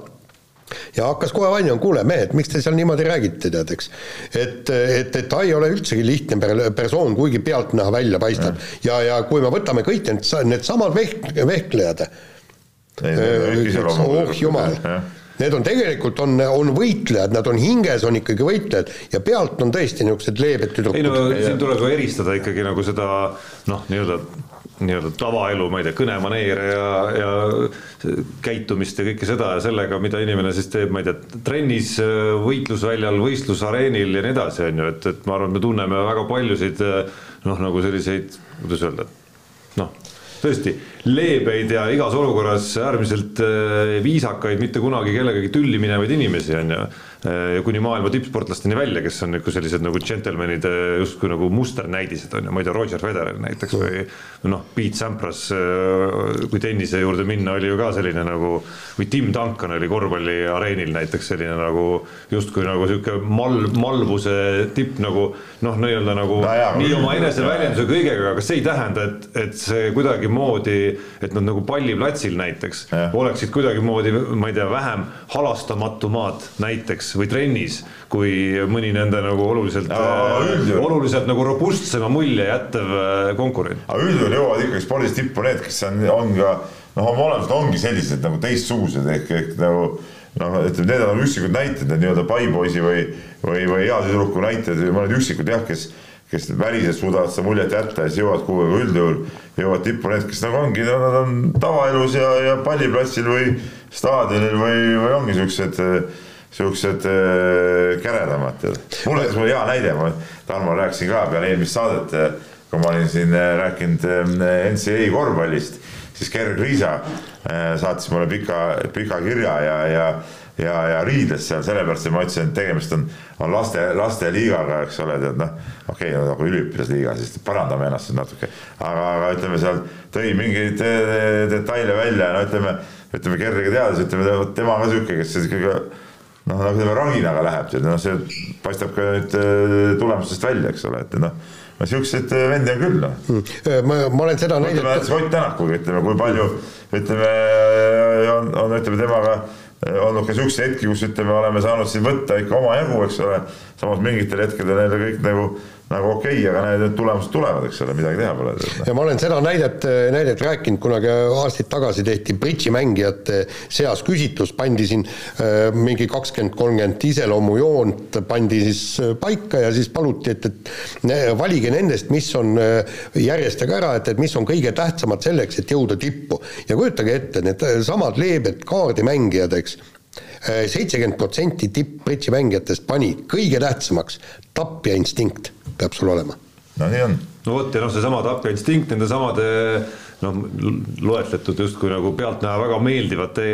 ja hakkas kohe vaidlema, kuule mehed, miks te seal niimoodi räägite, tead, eks. et, et, et ta ei ole üldsegi lihtne persoon, kuigi pealtnäha välja paistab. ja, ja kui me võtame kõik need, needsamad vehk-, vehklejad. oh jumal Need on tegelikult, on, on võitlejad, nad on hinges, on ikkagi võitlejad ja pealt on tõesti niisugused leebed tüdrukud. ei no siin tuleb ju eristada ikkagi nagu seda noh, nii-öelda nii-öelda tavaelu, ma ei tea, kõnemaneere ja, ja käitumist ja kõike seda ja sellega, mida inimene siis teeb, ma ei tea, trennis, võitlusväljal, võistlusareenil ja nii edasi, on ju, et, et ma arvan, me tunneme väga paljusid noh, nagu selliseid, kuidas öelda, noh tõesti leebeid ja igas olukorras äärmiselt äh, viisakaid, mitte kunagi kellegagi tülli minevaid inimesi on ju. Äh, kuni maailma tippsportlasteni välja, kes on nagu sellised nagu džentelmenid justkui nagu musternäidised on ju, ma ei tea, Roger Federer näiteks või noh, Pete Sampras, äh, kui tennise juurde minna, oli ju ka selline nagu või Tim Duncan oli korvpalliareenil näiteks selline nagu justkui nagu sihuke mal-, malvuse tipp nagu noh, nii-öelda nagu no, jah, nii oma eneseväljenduse kõigega, aga see ei tähenda, et, et see kuidagimoodi, et nad nagu palliplatsil näiteks ja. oleksid kuidagimoodi, ma ei tea, vähem halastamatumad näiteks või trennis, kui mõni nende nagu oluliselt no,, oluliselt nagu robustsema mulje jättev äh, konkurent. aga üldjuhul jõuavad ikkagi spordis tippu need, kes on, on ka noh, oma olemuselt ongi sellised nagu teistsugused ehk, ehk nagu noh, ütleme, need on üksikud näited, need nii-öelda paipoisi või, või, või hea tüdruku näited või mõned üksikud jah, kes, kes väliselt suudavad seda muljet jätta ja siis jõuavad kuhugi, aga üldjuhul jõuavad tippu need, kes nagu ongi, nad on tavaelus ja, ja palliplatsil või staadionil või, või ongi siuksed, siuksed äh, käredamad, tead. mul näiteks mul hea näide, ma Tarmo rääkisin ka peale eelmist saadet, kui ma olin siin äh, rääkinud äh, NCAA korvpallist siis Gerg Riisa saatis mulle pika, pika kirja ja, ja ja, ja riides seal sellepärast, ma ütlesin, et tegemist on, on laste, lasteliigaga, eks ole, tead noh, okei okay,, nagu üliõpilasliiga, siis parandame ennast natuke. aga, aga ütleme seal tõi mingeid äh, detaile välja, no ütleme, ütleme Gerriga teades, ütleme tema ka sihuke, kes ikkagi noh, nagu ütleme ranginaga läheb, tead noh, see paistab ka nüüd äh, tulemustest välja, eks ole, et noh no siukseid vendi on küll noh hmm.. Ma, ma olen seda näidet. ütleme näiteks Ott Tänakuga, ütleme, kui palju ütleme on, on ütleme temaga olnud ka siukseid hetki, kus ütleme, oleme saanud siin võtta ikka omajagu, eks ole. samas mingitel hetkedel need kõik nagu nagu okei okay,, aga need, tulemused tulevad, eks ole, midagi teha pole. ja ma olen seda näidet, näidet rääkinud, kunagi aastaid tagasi tehti bridžimängijate seas küsitlus, pandi siin äh, mingi kakskümmend, kolmkümmend iseloomujoont pandi siis äh, paika ja siis paluti, et, et valige nendest, mis on, äh, järjestage ära, et, et mis on kõige tähtsamad selleks, et jõuda tippu. ja kujutage ette, need samad leebed kaardimängijad, eks seitsekümmend protsenti tipp-bridži mängijatest pani kõige tähtsamaks tapja instinkt peab sul olema. no nii on. no vot ja noh, seesama tapja instinkt nende samade noh, loetletud justkui nagu pealtnäha väga meeldivate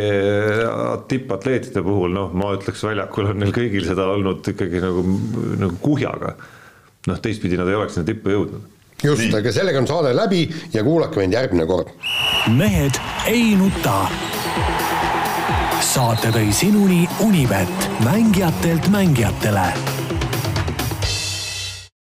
tippatleetide puhul, noh, ma ütleks, väljakul on neil kõigil seda olnud ikkagi nagu, nagu kuhjaga. noh, teistpidi nad ei oleks sinna tippu jõudnud. just, aga sellega on saade läbi ja kuulake meid järgmine kord. mehed ei nuta. saate tõi sinuni Unibet, mängijatelt mängijatele